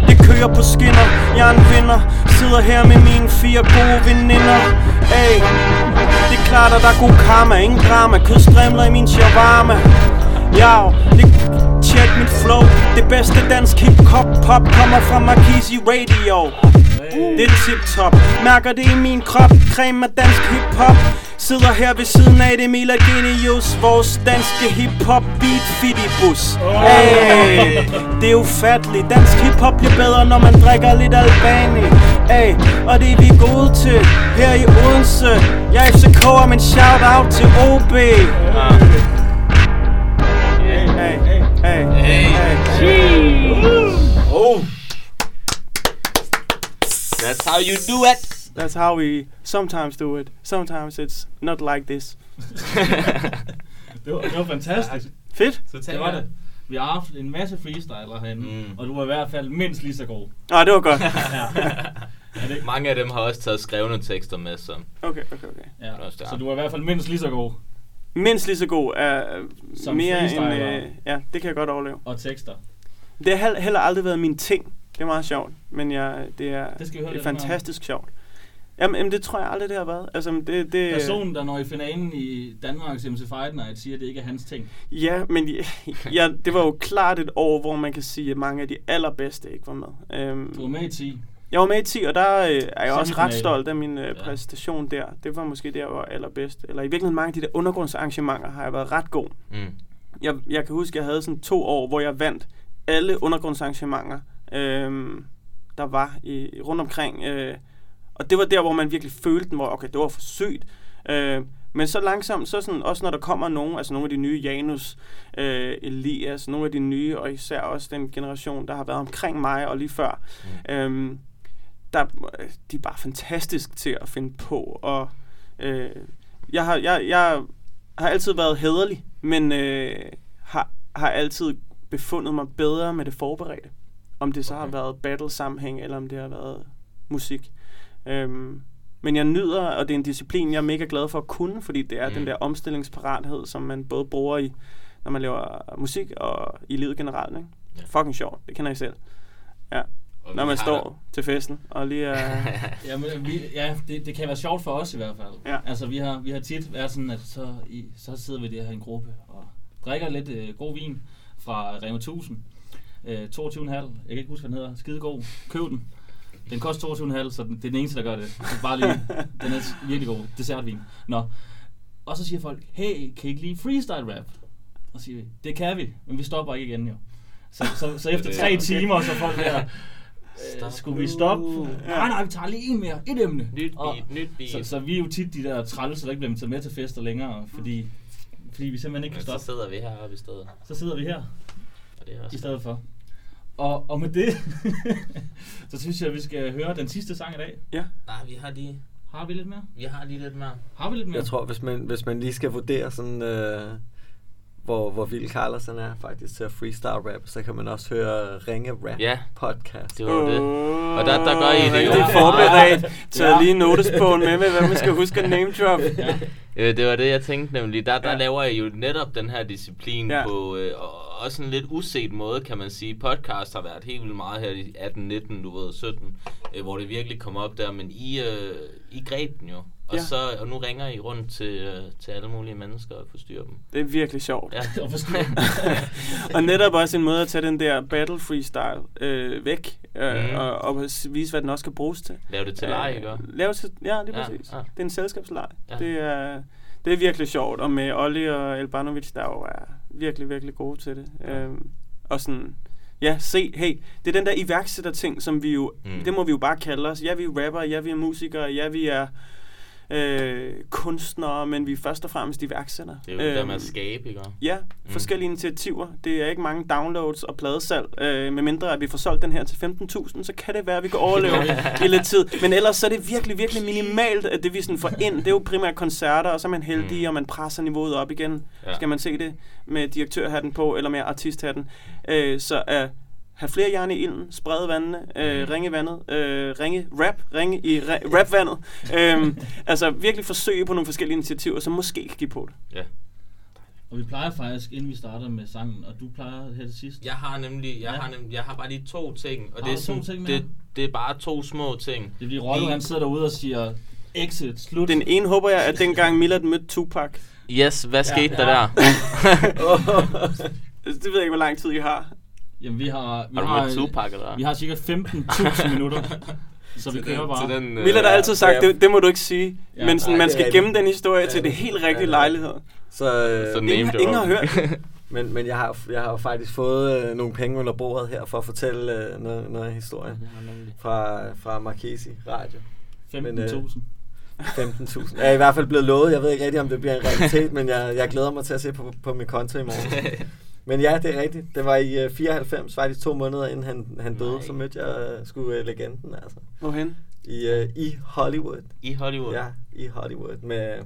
det kører på skinner, jeg er en vinder. Sidder her med mine fire gode veninder. Hey, det er klart at der er god karma. Ingen drama, kødstrimler i min shawarma. Ja, det, check mit flow. Det bedste dansk hip-hop pop Kommer fra Marquisi Radio. Det er tip-top. Mærker det i min krop. Creme af dansk hip-hop. Sidder her ved siden af det Mila Genius Vores danske hip-hop beat fidibus. Hey, det er ufatteligt. Dansk hip-hop bliver bedre når man drikker lidt Albani. Hey, og det er vi gode til Her i Odense. Jeg er FCK men shout out til OB Hey, hey, hey, hey. Oh. That's how you do it. That's how we sometimes do it. Sometimes it's not like this. Det var, det var fantastisk. Fedt. Så det var det. Vi har haft en masse freestyler herinde, mm. og du var i hvert fald mindst lige så god. Ah, det var godt. ja. Er det ikke? Mange af dem har også taget skrevne tekster med, så... Okay, okay, okay. Ja. Så du var i hvert fald mindst lige så god. Mindst lige så god er Som mere end... Øh, ja, det kan jeg godt overleve. Og tekster. Det har hel- heller aldrig været min ting. Det er meget sjovt, men jeg, det er, Det skal vi høre det er fantastisk sjovt. Jamen, jamen, det tror jeg aldrig, det har været. Altså, det, det, Personen, der når i finalen i Danmarks MC Fight Night, siger, at det ikke er hans ting. Ja, men ja, det var jo klart et år, hvor man kan sige, at mange af de allerbedste ikke var med. Øhm, Du var med i 10. Jeg var med i 10, og der øh, er jeg også ret stolt af min øh, præstation der. Det var måske der, jeg var allerbedst. Eller i virkeligheden mange af de der undergrundsarrangementer har jeg været ret god. Mm. Jeg, jeg kan huske, jeg havde sådan to år, hvor jeg vandt alle undergrundsarrangementer, øh, der var i, rundt omkring. Øh, og det var der, hvor man virkelig følte den, hvor okay, det var for sygt. Øh, men så langsomt, så sådan, også når der kommer nogen, altså nogle af de nye Janus, øh, Elias, nogle af de nye, og især også den generation, der har været omkring mig og lige før, mm. øh, der, de er bare fantastisk til at finde på. Og øh, jeg, har, jeg, jeg har altid været hederlig, men øh, har, har altid befundet mig bedre med det forberedte. Om det så okay. har været battle-sammenhæng, eller om det har været musik. Øhm, men jeg nyder, og det er en disciplin, jeg er mega glad for at kunne, fordi det er mm. den der omstillingsparathed, som man både bruger i, når man laver musik og i livet generelt. Ikke? Ja. Fucking sjovt, det kender I selv. Ja. Og Når man står da- til festen og lige er... Jamen, vi, ja, det, det kan være sjovt for os i hvert fald. Ja. Altså, vi har, vi har tit været sådan, at så, i, så sidder vi der her i en gruppe og drikker lidt øh, god vin fra Rema 1000. Øh, 22,5. Jeg kan ikke huske, hvad den hedder. Skidegod. Køb den. Den koster 22,5, så den, det er den eneste, der gør det. Så bare lige, den er virkelig god. Dessertvin. Nå. Og så siger folk, hey, kan I ikke lide freestyle rap? Og siger vi, det kan vi, men vi stopper ikke igen jo. Så, så, så efter tre timer, så folk der, øh, skulle vi stoppe? Nej, nej, vi tager lige en mere. Et emne. Nyt Og- beat, nyt beat. Så, så vi er jo tit de der træls, der ikke bliver taget med til fester længere, fordi, fordi vi simpelthen ikke Men kan så stoppe. sidder vi heroppe i stedet. Så sidder vi her Og det er også i stedet for. Og, og med det, så synes jeg, at vi skal høre den sidste sang i dag. Ja. Nej, vi har lige... Har vi lidt mere? Vi har lige lidt mere. Har vi lidt mere? Jeg tror, hvis man, hvis man lige skal vurdere sådan, øh, hvor, hvor vild Carlos han er faktisk til at freestyle rap, så kan man også høre Ringe Rap Ja. podcast. Det var jo det. Og der, der gør I det jo. Det er forberedt. Tag lige notesbogen med, med, hvad man skal huske at name drop. Ja. Øh, det var det, jeg tænkte nemlig. Der, der Ja. laver I jo netop den her disciplin Ja. ja. på øh, og også en lidt uset måde, kan man sige. Podcast har været helt vildt meget her i 18, 19, du ved, 17, øh, hvor det virkelig kom op der, men I, øh, I greb den jo. Og, Ja. så, og nu ringer I rundt til, øh, til alle mulige mennesker og forstyrrer dem. Det er virkelig sjovt. Ja. Og forstå. og netop også en måde at tage den der battle freestyle øh, væk, øh, Mhm. og, og vise, hvad den også kan bruges til. Lav det til leg, ikke? Lave til, ja, lige Ja, præcis. ja. Det er en selskabsleg. Ja. Det, er, det er virkelig sjovt, og med Olli og Elbanovic, der jo er virkelig, virkelig gode til det. Ja. Øhm, og sådan, ja, se, hey, det er den der iværksætter-ting, som vi jo, Mm. mm. det må vi jo bare kalde os. Ja, vi er rapper, ja, vi er musikere, ja, vi er øh, kunstnere, men vi er først og fremmest iværksættere. Det er jo det der med at Øhm, skabe, ikke? Ja, Mm. forskellige initiativer. Det er ikke mange downloads og pladesalg. Øh, med mindre at vi får solgt den her til 15.000, så kan det være, at vi kan overleve i lidt tid. Men ellers så er det virkelig, virkelig minimalt, at det vi sådan får ind. Det er jo primært koncerter, og så er man heldig, Mm. og man presser niveauet op igen. Ja. Skal man se det med direktørhatten på, eller med artisthatten. Øh, så at have flere jern i ilden, sprede vandene, øh, Mm. ringe i vandet, øh, ringe rap, ringe i ra- rapvandet. øhm, altså virkelig forsøge på nogle forskellige initiativer, som måske kan give på det. Ja. Og vi plejer faktisk, inden vi starter med sangen, og du plejer her til sidst. Jeg har nemlig, jeg, Ja. har nemlig, jeg har bare lige to ting, og Har det er, sådan, ting det, det er bare to små ting. Det er fordi Rollo, han sidder derude og siger, exit, slut. Den ene håber jeg, at dengang Millard mødte Tupac. Yes, hvad Ja, skete ja. der der? Det ved jeg ikke, hvor lang tid I har. Jamen, vi har, vi Har du har, mødt Tupac, eller vi har cirka 15.000 minutter, så vi Til kører den- bare. til den, øh, Millard har altid sagt, ja. det, det må du ikke sige. Ja, men sådan, nej, man skal gemme den historie til Ja, det helt rigtige ja, lejlighed. Så, øh, Så Ingen, ingen har hørt. men, men jeg har, jeg har faktisk fået øh, nogle penge under bordet her for at fortælle øh, noget, noget af historien fra, fra Marchesi Radio. 15.000. 15.000. Jeg er i hvert fald blevet lovet. Jeg ved ikke rigtig, om det bliver en realitet, men jeg, jeg glæder mig til at se på, på min konto i morgen. Men ja, det er rigtigt. Det var i øh, 94, faktisk to måneder inden han, han døde, Nej. så mødte jeg øh, sgu øh, legenden, altså. Hvorhen? I, øh, I Hollywood. I Hollywood? Ja, i Hollywood. Med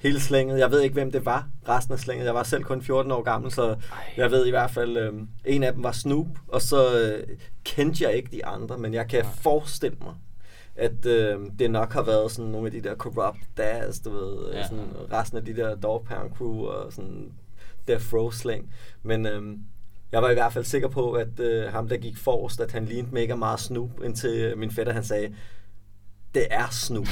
hele slænget. Jeg ved ikke, hvem det var, resten af slænget. Jeg var selv kun 14 år gammel, så Ej. jeg ved i hvert fald, øh, en af dem var Snoop, og så øh, kendte jeg ikke de andre, men jeg kan Nej. forestille mig, at øh, det nok har været sådan nogle af de der corrupt dads, du ved, Ja. sådan resten af de der Dog Crew og sådan Death Row slang. Men øh, jeg var i hvert fald sikker på, at øh, ham, der gik forrest, at han lignede mega meget Snoop, indtil min fætter han sagde, det er Snoop.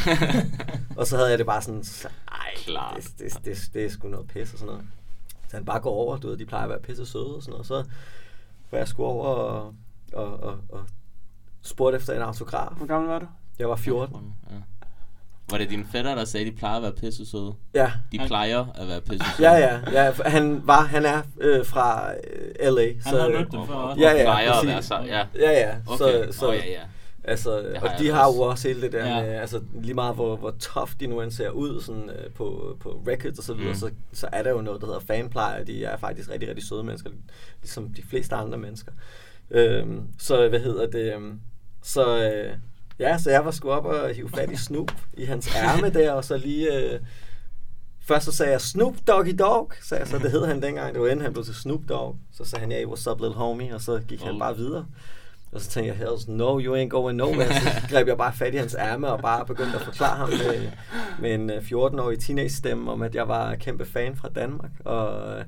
og så havde jeg det bare sådan, så, ej, Klart. det, det, det, det er sgu noget pis og sådan noget. Så han bare går over, du ved, de plejer at være pisse søde og sådan noget. Så var jeg sgu over og, og, og, og spurgte efter en autograf. Hvor gammel var du? Jeg var 14. Ja. Var det dine fætter, der sagde, at de plejer at være pisse søde? Ja. De plejer at være pisse søde. Ja, ja, ja. Han var, han er øh, fra øh, LA. Han har mødt dem før også. Ja, ja. plejer at være så, ja. Ja, ja. Okay. Så, så, Åh, ja, ja. Altså, og de har jo også. også hele det der Ja. med, altså lige meget hvor, hvor tough de nu end ser ud sådan, øh, på, på records og så videre, Mm. så, så er der jo noget, der hedder fanplejer, de er faktisk rigtig, rigtig søde mennesker, ligesom de fleste andre mennesker. Øhm, så hvad hedder det, øhm, så øh, ja, så jeg var sgu op og hive fat i Snoop i hans ærme der, og så lige, øh, først så sagde jeg Snoop Doggy Dog, sagde jeg så, det hed han dengang, det var inden han blev til Snoop Dogg, så sagde han, ja, hey, what's up little homie, og så gik han Oh. bare videre. Og så tænkte jeg, hells no, you ain't going nowhere. Så greb jeg bare fat i hans ærme og bare begyndte at forklare ham med, med en øh, 14-årig teenage-stemme om, at jeg var kæmpe fan fra Danmark. Og øh,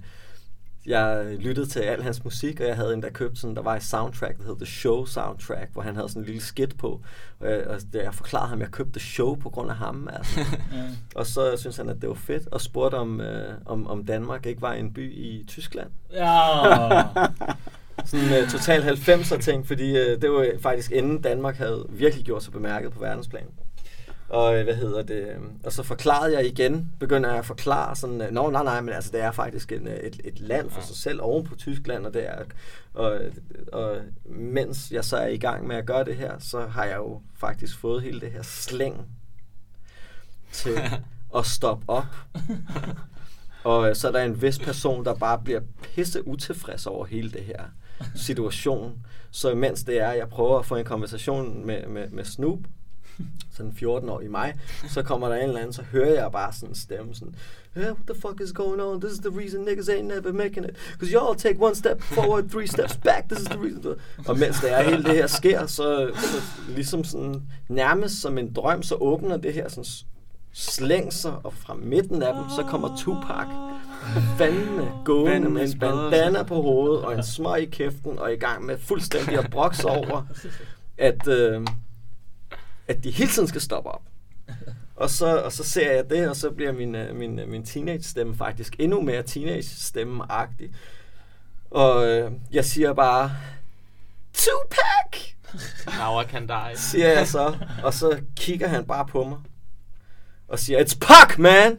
jeg lyttede til al hans musik, og jeg havde endda købt sådan, der var et soundtrack, der hed The Show Soundtrack, hvor han havde sådan en lille skit på. Og jeg, og jeg forklarede ham, at jeg købte The Show på grund af ham. Altså. Ja. og så synes han, at det var fedt, og spurgte om, øh, om, om Danmark ikke var en by i Tyskland. Ja. Sådan uh, total 90'er ting, fordi uh, det var øh, faktisk inden Danmark havde virkelig gjort sig bemærket på verdensplan. Og øh, hvad hedder det? øh, Og så forklarede jeg igen, begynder jeg at forklare sådan, øh, nå nej nej, men altså det er faktisk en, øh, et, et land for sig selv oven på Tyskland, og det er, og, og mens jeg så er i gang med at gøre det her, så har jeg jo faktisk fået hele det her slæng til at stoppe op. Og så er der en vis person, der bare bliver pisse utilfreds over hele det her situation. Så imens det er, jeg prøver at få en konversation med, med, med Snoop, sådan 14 år i mig, så kommer der en eller anden, så hører jeg bare sådan en stemme sådan, yeah, what the fuck is going on? This is the reason niggas ain't never making it. Because y'all take one step forward, three steps back. This is the reason. Og mens det er hele det her sker, så, så ligesom sådan, nærmest som en drøm, så åbner det her sådan s- slæng sig, og fra midten af dem, så kommer Tupac fandme gående med en bandana på hovedet, og en smøg i kæften, og i gang med fuldstændig at brokse over, at, øh, at de hele tiden skal stoppe op. Og så, og så ser jeg det, og så bliver min, øh, min, øh, min teenage-stemme faktisk endnu mere teenage-stemme-agtig. Og øh, jeg siger bare, Tupac! Now I can die. siger jeg så. Og så kigger han bare på mig. Og siger, It's Pac, man!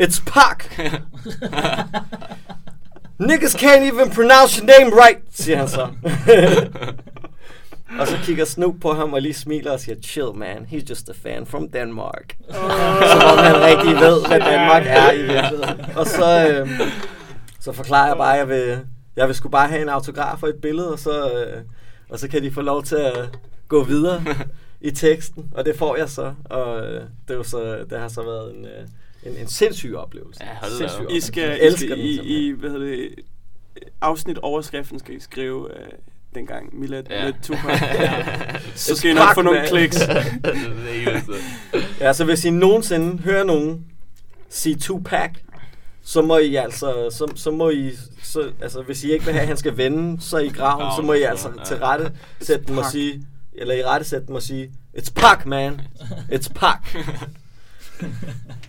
It's Pac! Niggas can't even pronounce your name right, siger han så. og så kigger Snoop på ham og lige smiler og siger, chill man, he's just a fan from Denmark. Oh. Som om han rigtig ved, hvad Danmark er i virkeligheden. Og så, øh, så forklarer jeg bare, at jeg vil, jeg vil sgu bare have en autograf og et billede, og så, øh, og så kan de få lov til at gå videre i teksten, og det får jeg så. Og øh, det, er jo så, det har så været en, øh, en, en sindssyg oplevelse. Ja, hold sindssyg op. I skal, Jeg I, elsker skal den i, i hvad hedder det, afsnit overskriften skal I skrive uh, dengang Mila Ja. med Tupac. Ja. Så skal I nok få nogle kliks. er. Ja, så hvis I nogensinde hører nogen sige Tupac, så må I altså, så, så må I, så, altså hvis I ikke vil have, at han skal vende sig i graven, så må I altså til rette sætte dem og sige, eller i rette sætte dem og sige, It's Pac, man. It's Pac.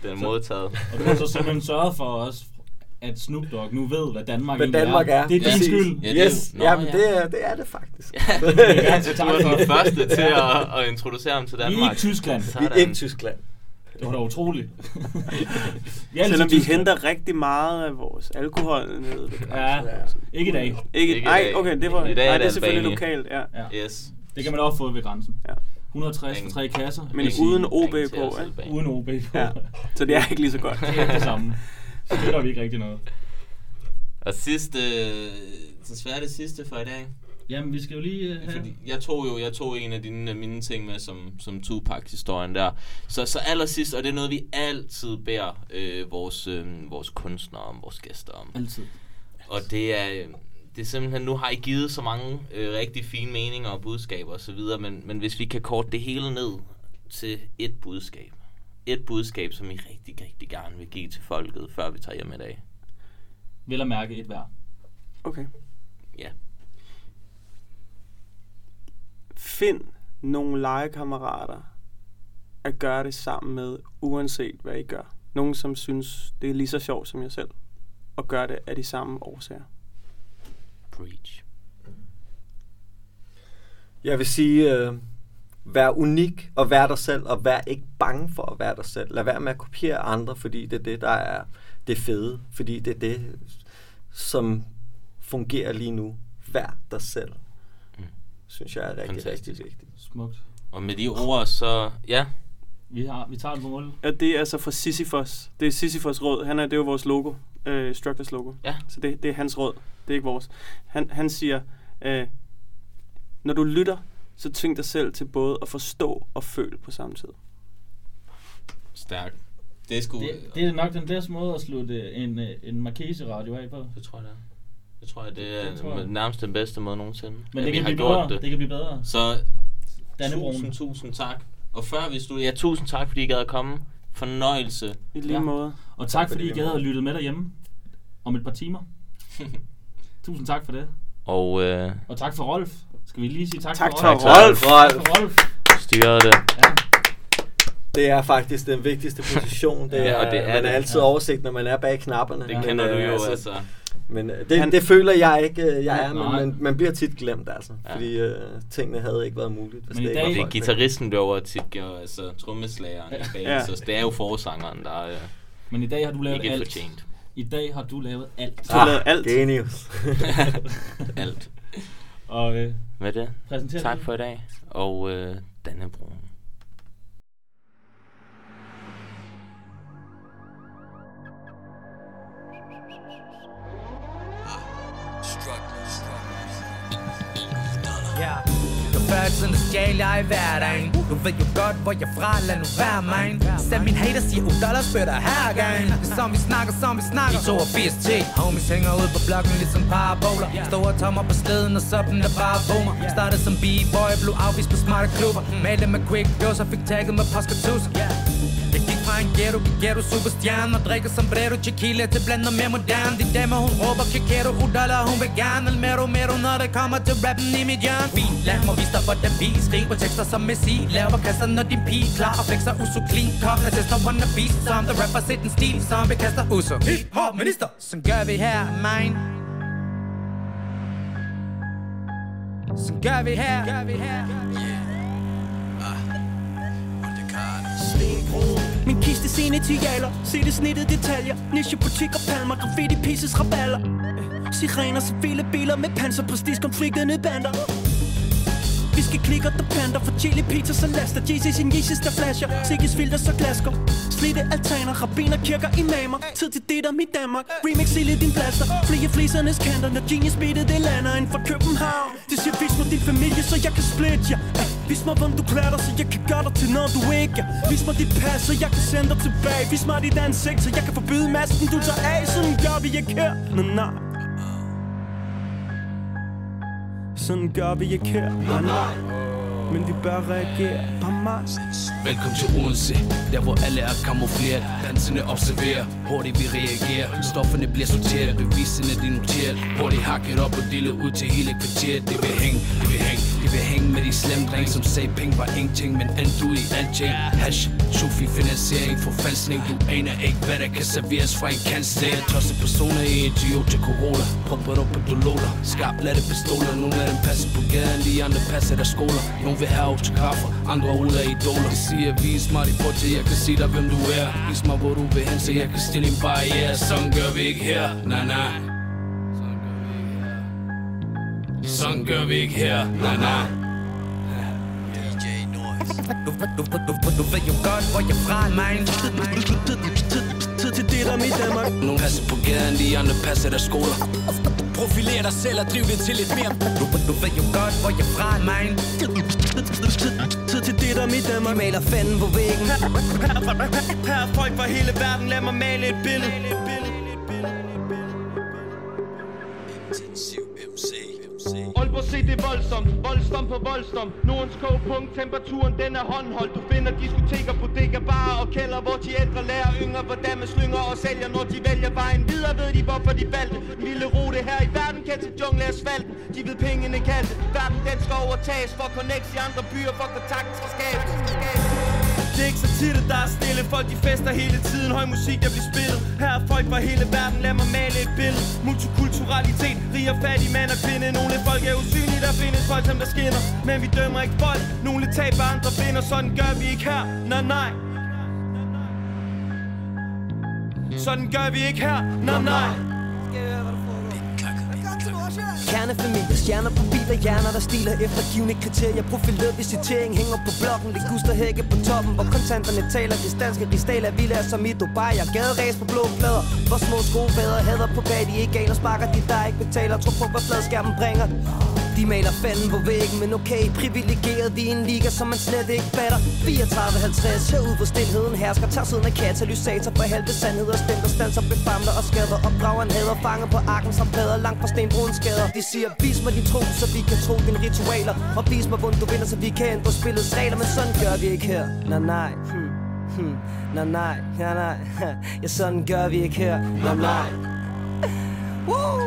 Den er modtaget. Og du har så simpelthen sørget for os, at Snoop Dogg nu ved, hvad Danmark Hvad Danmark er. Det er din Præcis. skyld. Ja, det er Yes, jo- Nå, ja, men ja. det er, det er det faktisk. Ja, du er den første til at, at introducere ham til Vi er Danmark. ikke Tyskland. Vi er ikke Tyskland. Det var da utroligt. vi er Selvom vi Tyskland. henter rigtig meget af vores alkohol ned. ved Ja, grænsen. ikke i dag. Ikke, i nej, okay, det var, I dag er nej, det det er selvfølgelig lokalt, ja. Ja. Yes. Det kan man også få ved grænsen. Ja. 160 for tre kasser. Men uden OB på, ikke? Uden OB på. Ja. Så det er ikke lige så godt. Det er ikke det samme. Støtter vi ikke rigtig noget. Og sidste, desværre det sidste for i dag. Jamen, vi skal jo lige uh, have... Fordi jeg tog jo jeg tog en af dine mine ting med som som Tupac-historien der. Så så allersidst og det er noget vi altid beder øh, vores øh, vores kunstnere om, vores gæster om. Altid. Og det er øh, det er simpelthen nu har I givet så mange øh, rigtig fine meninger og budskaber og så videre, men men hvis vi kan korte det hele ned til et budskab. Et budskab som I rigtig rigtig gerne vil give til folket før vi tager hjem i dag. Vel at mærke et hver. Okay. Ja. Find nogle legekammerater at gøre det sammen med, uanset hvad I gør. Nogen, som synes, det er lige så sjovt som jeg selv. Og gør det af de samme årsager. Preach. Jeg vil sige, øh, vær unik og vær dig selv, og vær ikke bange for at være dig selv. Lad være med at kopiere andre, fordi det er det, der er det fede. Fordi det er det, som fungerer lige nu. Vær dig selv. Synes jeg er rigtig, Fantastisk. rigtig vigtigt. Smukt. Og med de ord, så ja, Vi, har, vi tager det på mål. Ja, det er altså fra Sisyphos. Det er Sisyphos råd. Han er, det er jo vores logo. Øh, Structures logo. Ja. Så det, det er hans råd. Det er ikke vores. Han, han siger, øh, når du lytter, så tving dig selv til både at forstå og føle på samme tid. stærkt. Det er sgu... Det, det er nok den bedste måde at slutte en, øh, en Marquise-radio af på. Det tror jeg, det er. Det tror jeg, det er Det tror jeg. nærmest den bedste måde nogensinde. Men det vi kan har blive gjort bedre. Det kan blive bedre. Så Dannebroen. tusind, tusind tak. Og før vi slutter, ja, tusind tak, fordi I gad at komme. Fornøjelse. I lige Ja. måde. Og tak fordi I gad at lytte med derhjemme om et par timer. Tusind tak for det. Og øh, Og tak for Rolf. Skal vi lige sige tak, Tak til Rolf? Rolf. Tak for Rolf. styrede det. Ja. Det er faktisk den vigtigste position. Det Ja, og det er man det. er altid Ja. oversigt, når man er bag knapperne. Det kender øh, du jo, altså. Men øh, det, Han- det føler jeg ikke, øh, jeg er, men man, man bliver tit glemt, altså. Ja. Fordi øh, tingene havde ikke været muligt, hvis Men i det dag- ikke Det er gitarristen derovre tit, og altså trommeslageren i Ja. så det er jo forsangeren, der er Men i dag har du lavet alt. fortjent. I dag har du lavet alt. Du har lavet alt. Genius. Alt. Og øh, Med det, tak for i dag, og øh, Dannebroen. Ja, du før i tiden stjal jeg i hverdagen Du ved jo godt, hvor jeg fra, lad nu være mig Selv min hater siger, u dollars spytter her gang. Det er som vi snakker, som vi snakker. I 82 T Homies hænger ud på blokken ligesom paraboler. Store tommer på sleden og dem der bare boomer. Startede som b-boy, blev afvist på smarte klubber. Malte med quick dose og fik tagget med fra en ghetto, ghetto superstjerne Og drikker sombrero, tequila til blander med moderne. De damer hun råber, chiquero Udala Hun vil gerne Almero mero, Når det kommer til rappen i mit hjørne Fint, lad mig vise dig, hvordan vi skriver tekster som Messi. Laver kasser, når din pige klar Og flexer uso clean Kom, lad tester wannabes Som The rapper sit en stil Som vi kaster uso Hip-hop minister. Sådan gør vi her, mine Sådan gør vi her. Gør vi her. Ah. Min kiste scene tialer Se det snittede detaljer. Niche butikker, palmer, graffiti pieces, raballer eh, Sirener, civile biler med panser. Prestige, konflikterne bander vi skal klikker, der panter For chili pizza, så laster Jesus sin Jesus, der flasher. Sikkes filter, så glasker. Slitte altaner, rabbiner, kirker, imamer. Tid til det, der mit Danmark. Remix i din plaster. Flie flisernes kanter Når genius beatet, det lander inden for København. Det siger, vis mod din familie, så jeg kan splitte jer. Ja. Vis mig, hvem du klæder så jeg kan gøre dig til noget, du ikke er. Vis mig dit pas, så jeg kan sende dig tilbage. Vis mig dit ansigt, så jeg kan forbyde masken, du tager af. Sådan gør vi ikke her, nej, nej gør vi ikke her, nej, nej men vi bør reagere på Mars. Velkommen til Odense, der hvor alle er kamufleret Danserne observerer, hurtigt vi reagerer. Stofferne bliver sorteret, beviserne de noteret Hurtigt hakket op og delet ud til hele kvarteret. Det vil hænge, det vil hænge, det vil hænge med de slemme dreng Som sagde penge var ingenting, men endte ud i alting. Hash, sufi finansiering, forfalskning. Du aner ikke hvad der kan serveres fra en kansler Tosset personer i en Toyota Corolla Pumpet op på doloter, skarp lette pistoler Nogle af dem passer på gaden, de andre passer der skoler. Nogle vil have autografer, andre ruller idoler. De siger, vis mig dit bort, til jeg kan sige dig, hvem du er. Vis mig, hvor du vil hen, så jeg kan stille en barriere. Sådan gør vi ikke her, nej nej. Sådan gør vi ikke her, nej nej. Du, du, du, du, du ved jo godt, hvor jeg fra, mine Tid til det, der mit Danmark. Nogle passer på gaden, de andre passer der skoler Profiler dig selv og driv det til lidt mere Du, du ved jo godt, hvor jeg fra, mine Tid til det, der mit Danmark Vi maler fanden på væggen. Her er folk fra hele verden, lad mig male et billede. Aalborg se det er voldsomt, voldsom på voldsom Nordens kogepunkt, temperaturen den er håndholdt. Du finder diskoteker, bodekker, barer og kælder Hvor de ældre lærer yngre, hvordan man slynger og sælger Når de vælger vejen videre, ved de hvorfor de valgte En lille rute her i verden. Kan til jungle asfalten De ved pengene kaldte, verden den skal overtages For connects i andre byer, for kontakt skal skabes. Det er ikke så tit, at der er stille. Folk de fester hele tiden, høj musik der bliver spillet. Her er folk fra hele verden, lad mig male et billede. Multikulturalitet, rig og fattig mand og kvinde. Nogle folk er usynlige, der findes folk som der skinner. Men vi dømmer ikke folk, nogle taber, andre vinder. Sådan gør vi ikke her, nej nej. Sådan gør vi ikke her, nej nej. Kernefamilie, stjerner på biler, hjerner der stiler efter givende kriterier. Profileret visitering hænger på blokken, liguster hække på toppen Hvor kontanterne taler, de danske rigsdaler villager som i Dubai. Og gaderæs på blå plader, hvor små skovader hader på bag, de ikke aner. Sparker de der ikke betaler. Tro på hvad fladskærmen bringer de maler fanden på væggen, men okay, privilegeret Vi er en liga, som man slet ikke fatter. 34-50, herude hvor stillheden hersker Tager siden af katalysator for halve sandhed Og stemt og stanser, befamler og skader Opdrager en hader, fanger på arken som plader Langt fra stenbrudens skader De siger, vis mig din tro, så vi kan tro dine ritualer Og vis mig, hvordan du vinder, så vi kan ændre spillets regler. Men sådan gør vi ikke her, nej hm, hm. nej. Hmm. Hmm. Nej nej, nej nej. Ja, sådan gør vi ikke her, nej nej. Woo!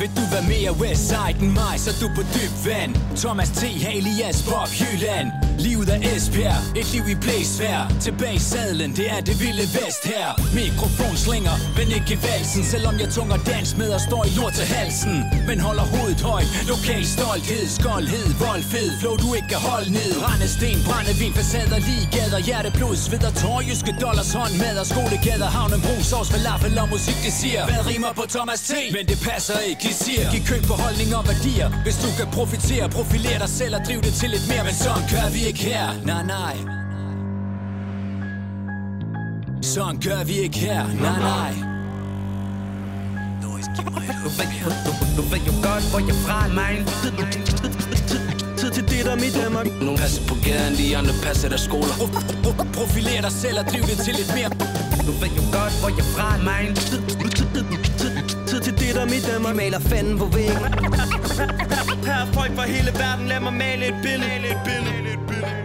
Vil du være mere Westside end mig, så du på dyb vand. Thomas T. Halias Bob Jylland. Livet er Esbjerg, et liv i blæsvær Tilbage i sadlen, det er det vilde vest her. Mikrofon slinger, men ikke valsen. Selvom jeg tunger dans med og står i jord til halsen. Men holder hovedet højt, lokal stolthed Skoldhed, voldfed, flow du ikke kan holde ned. Brændesten, brændevin, facader, ligader Hjerteblod, sved og dollars hånd Mad og Skolegader, havnen, brug, sovs, falafel og musik det siger. Hvad rimer på Thomas T? Men det passer ikke de siger Giv køb på holdninger og værdier. Hvis du kan profitere, profilere dig selv og drive det til lidt mere. Men sådan gør vi ikke her, nej nej. Sådan gør vi ikke her, nej nej. Du ved, du, du ved jo godt, hvor jeg fra, man Tid til det der mit Danmark Nogle passer på gaden, de andre passer der skoler. Profiler dig selv og driv det til lidt mere. Du ved jo godt, hvor jeg fra, man. Det der mit Danmark. De maler fanden på væggen. Her er folk fra hele verden, lad mig male et billede, male et billede.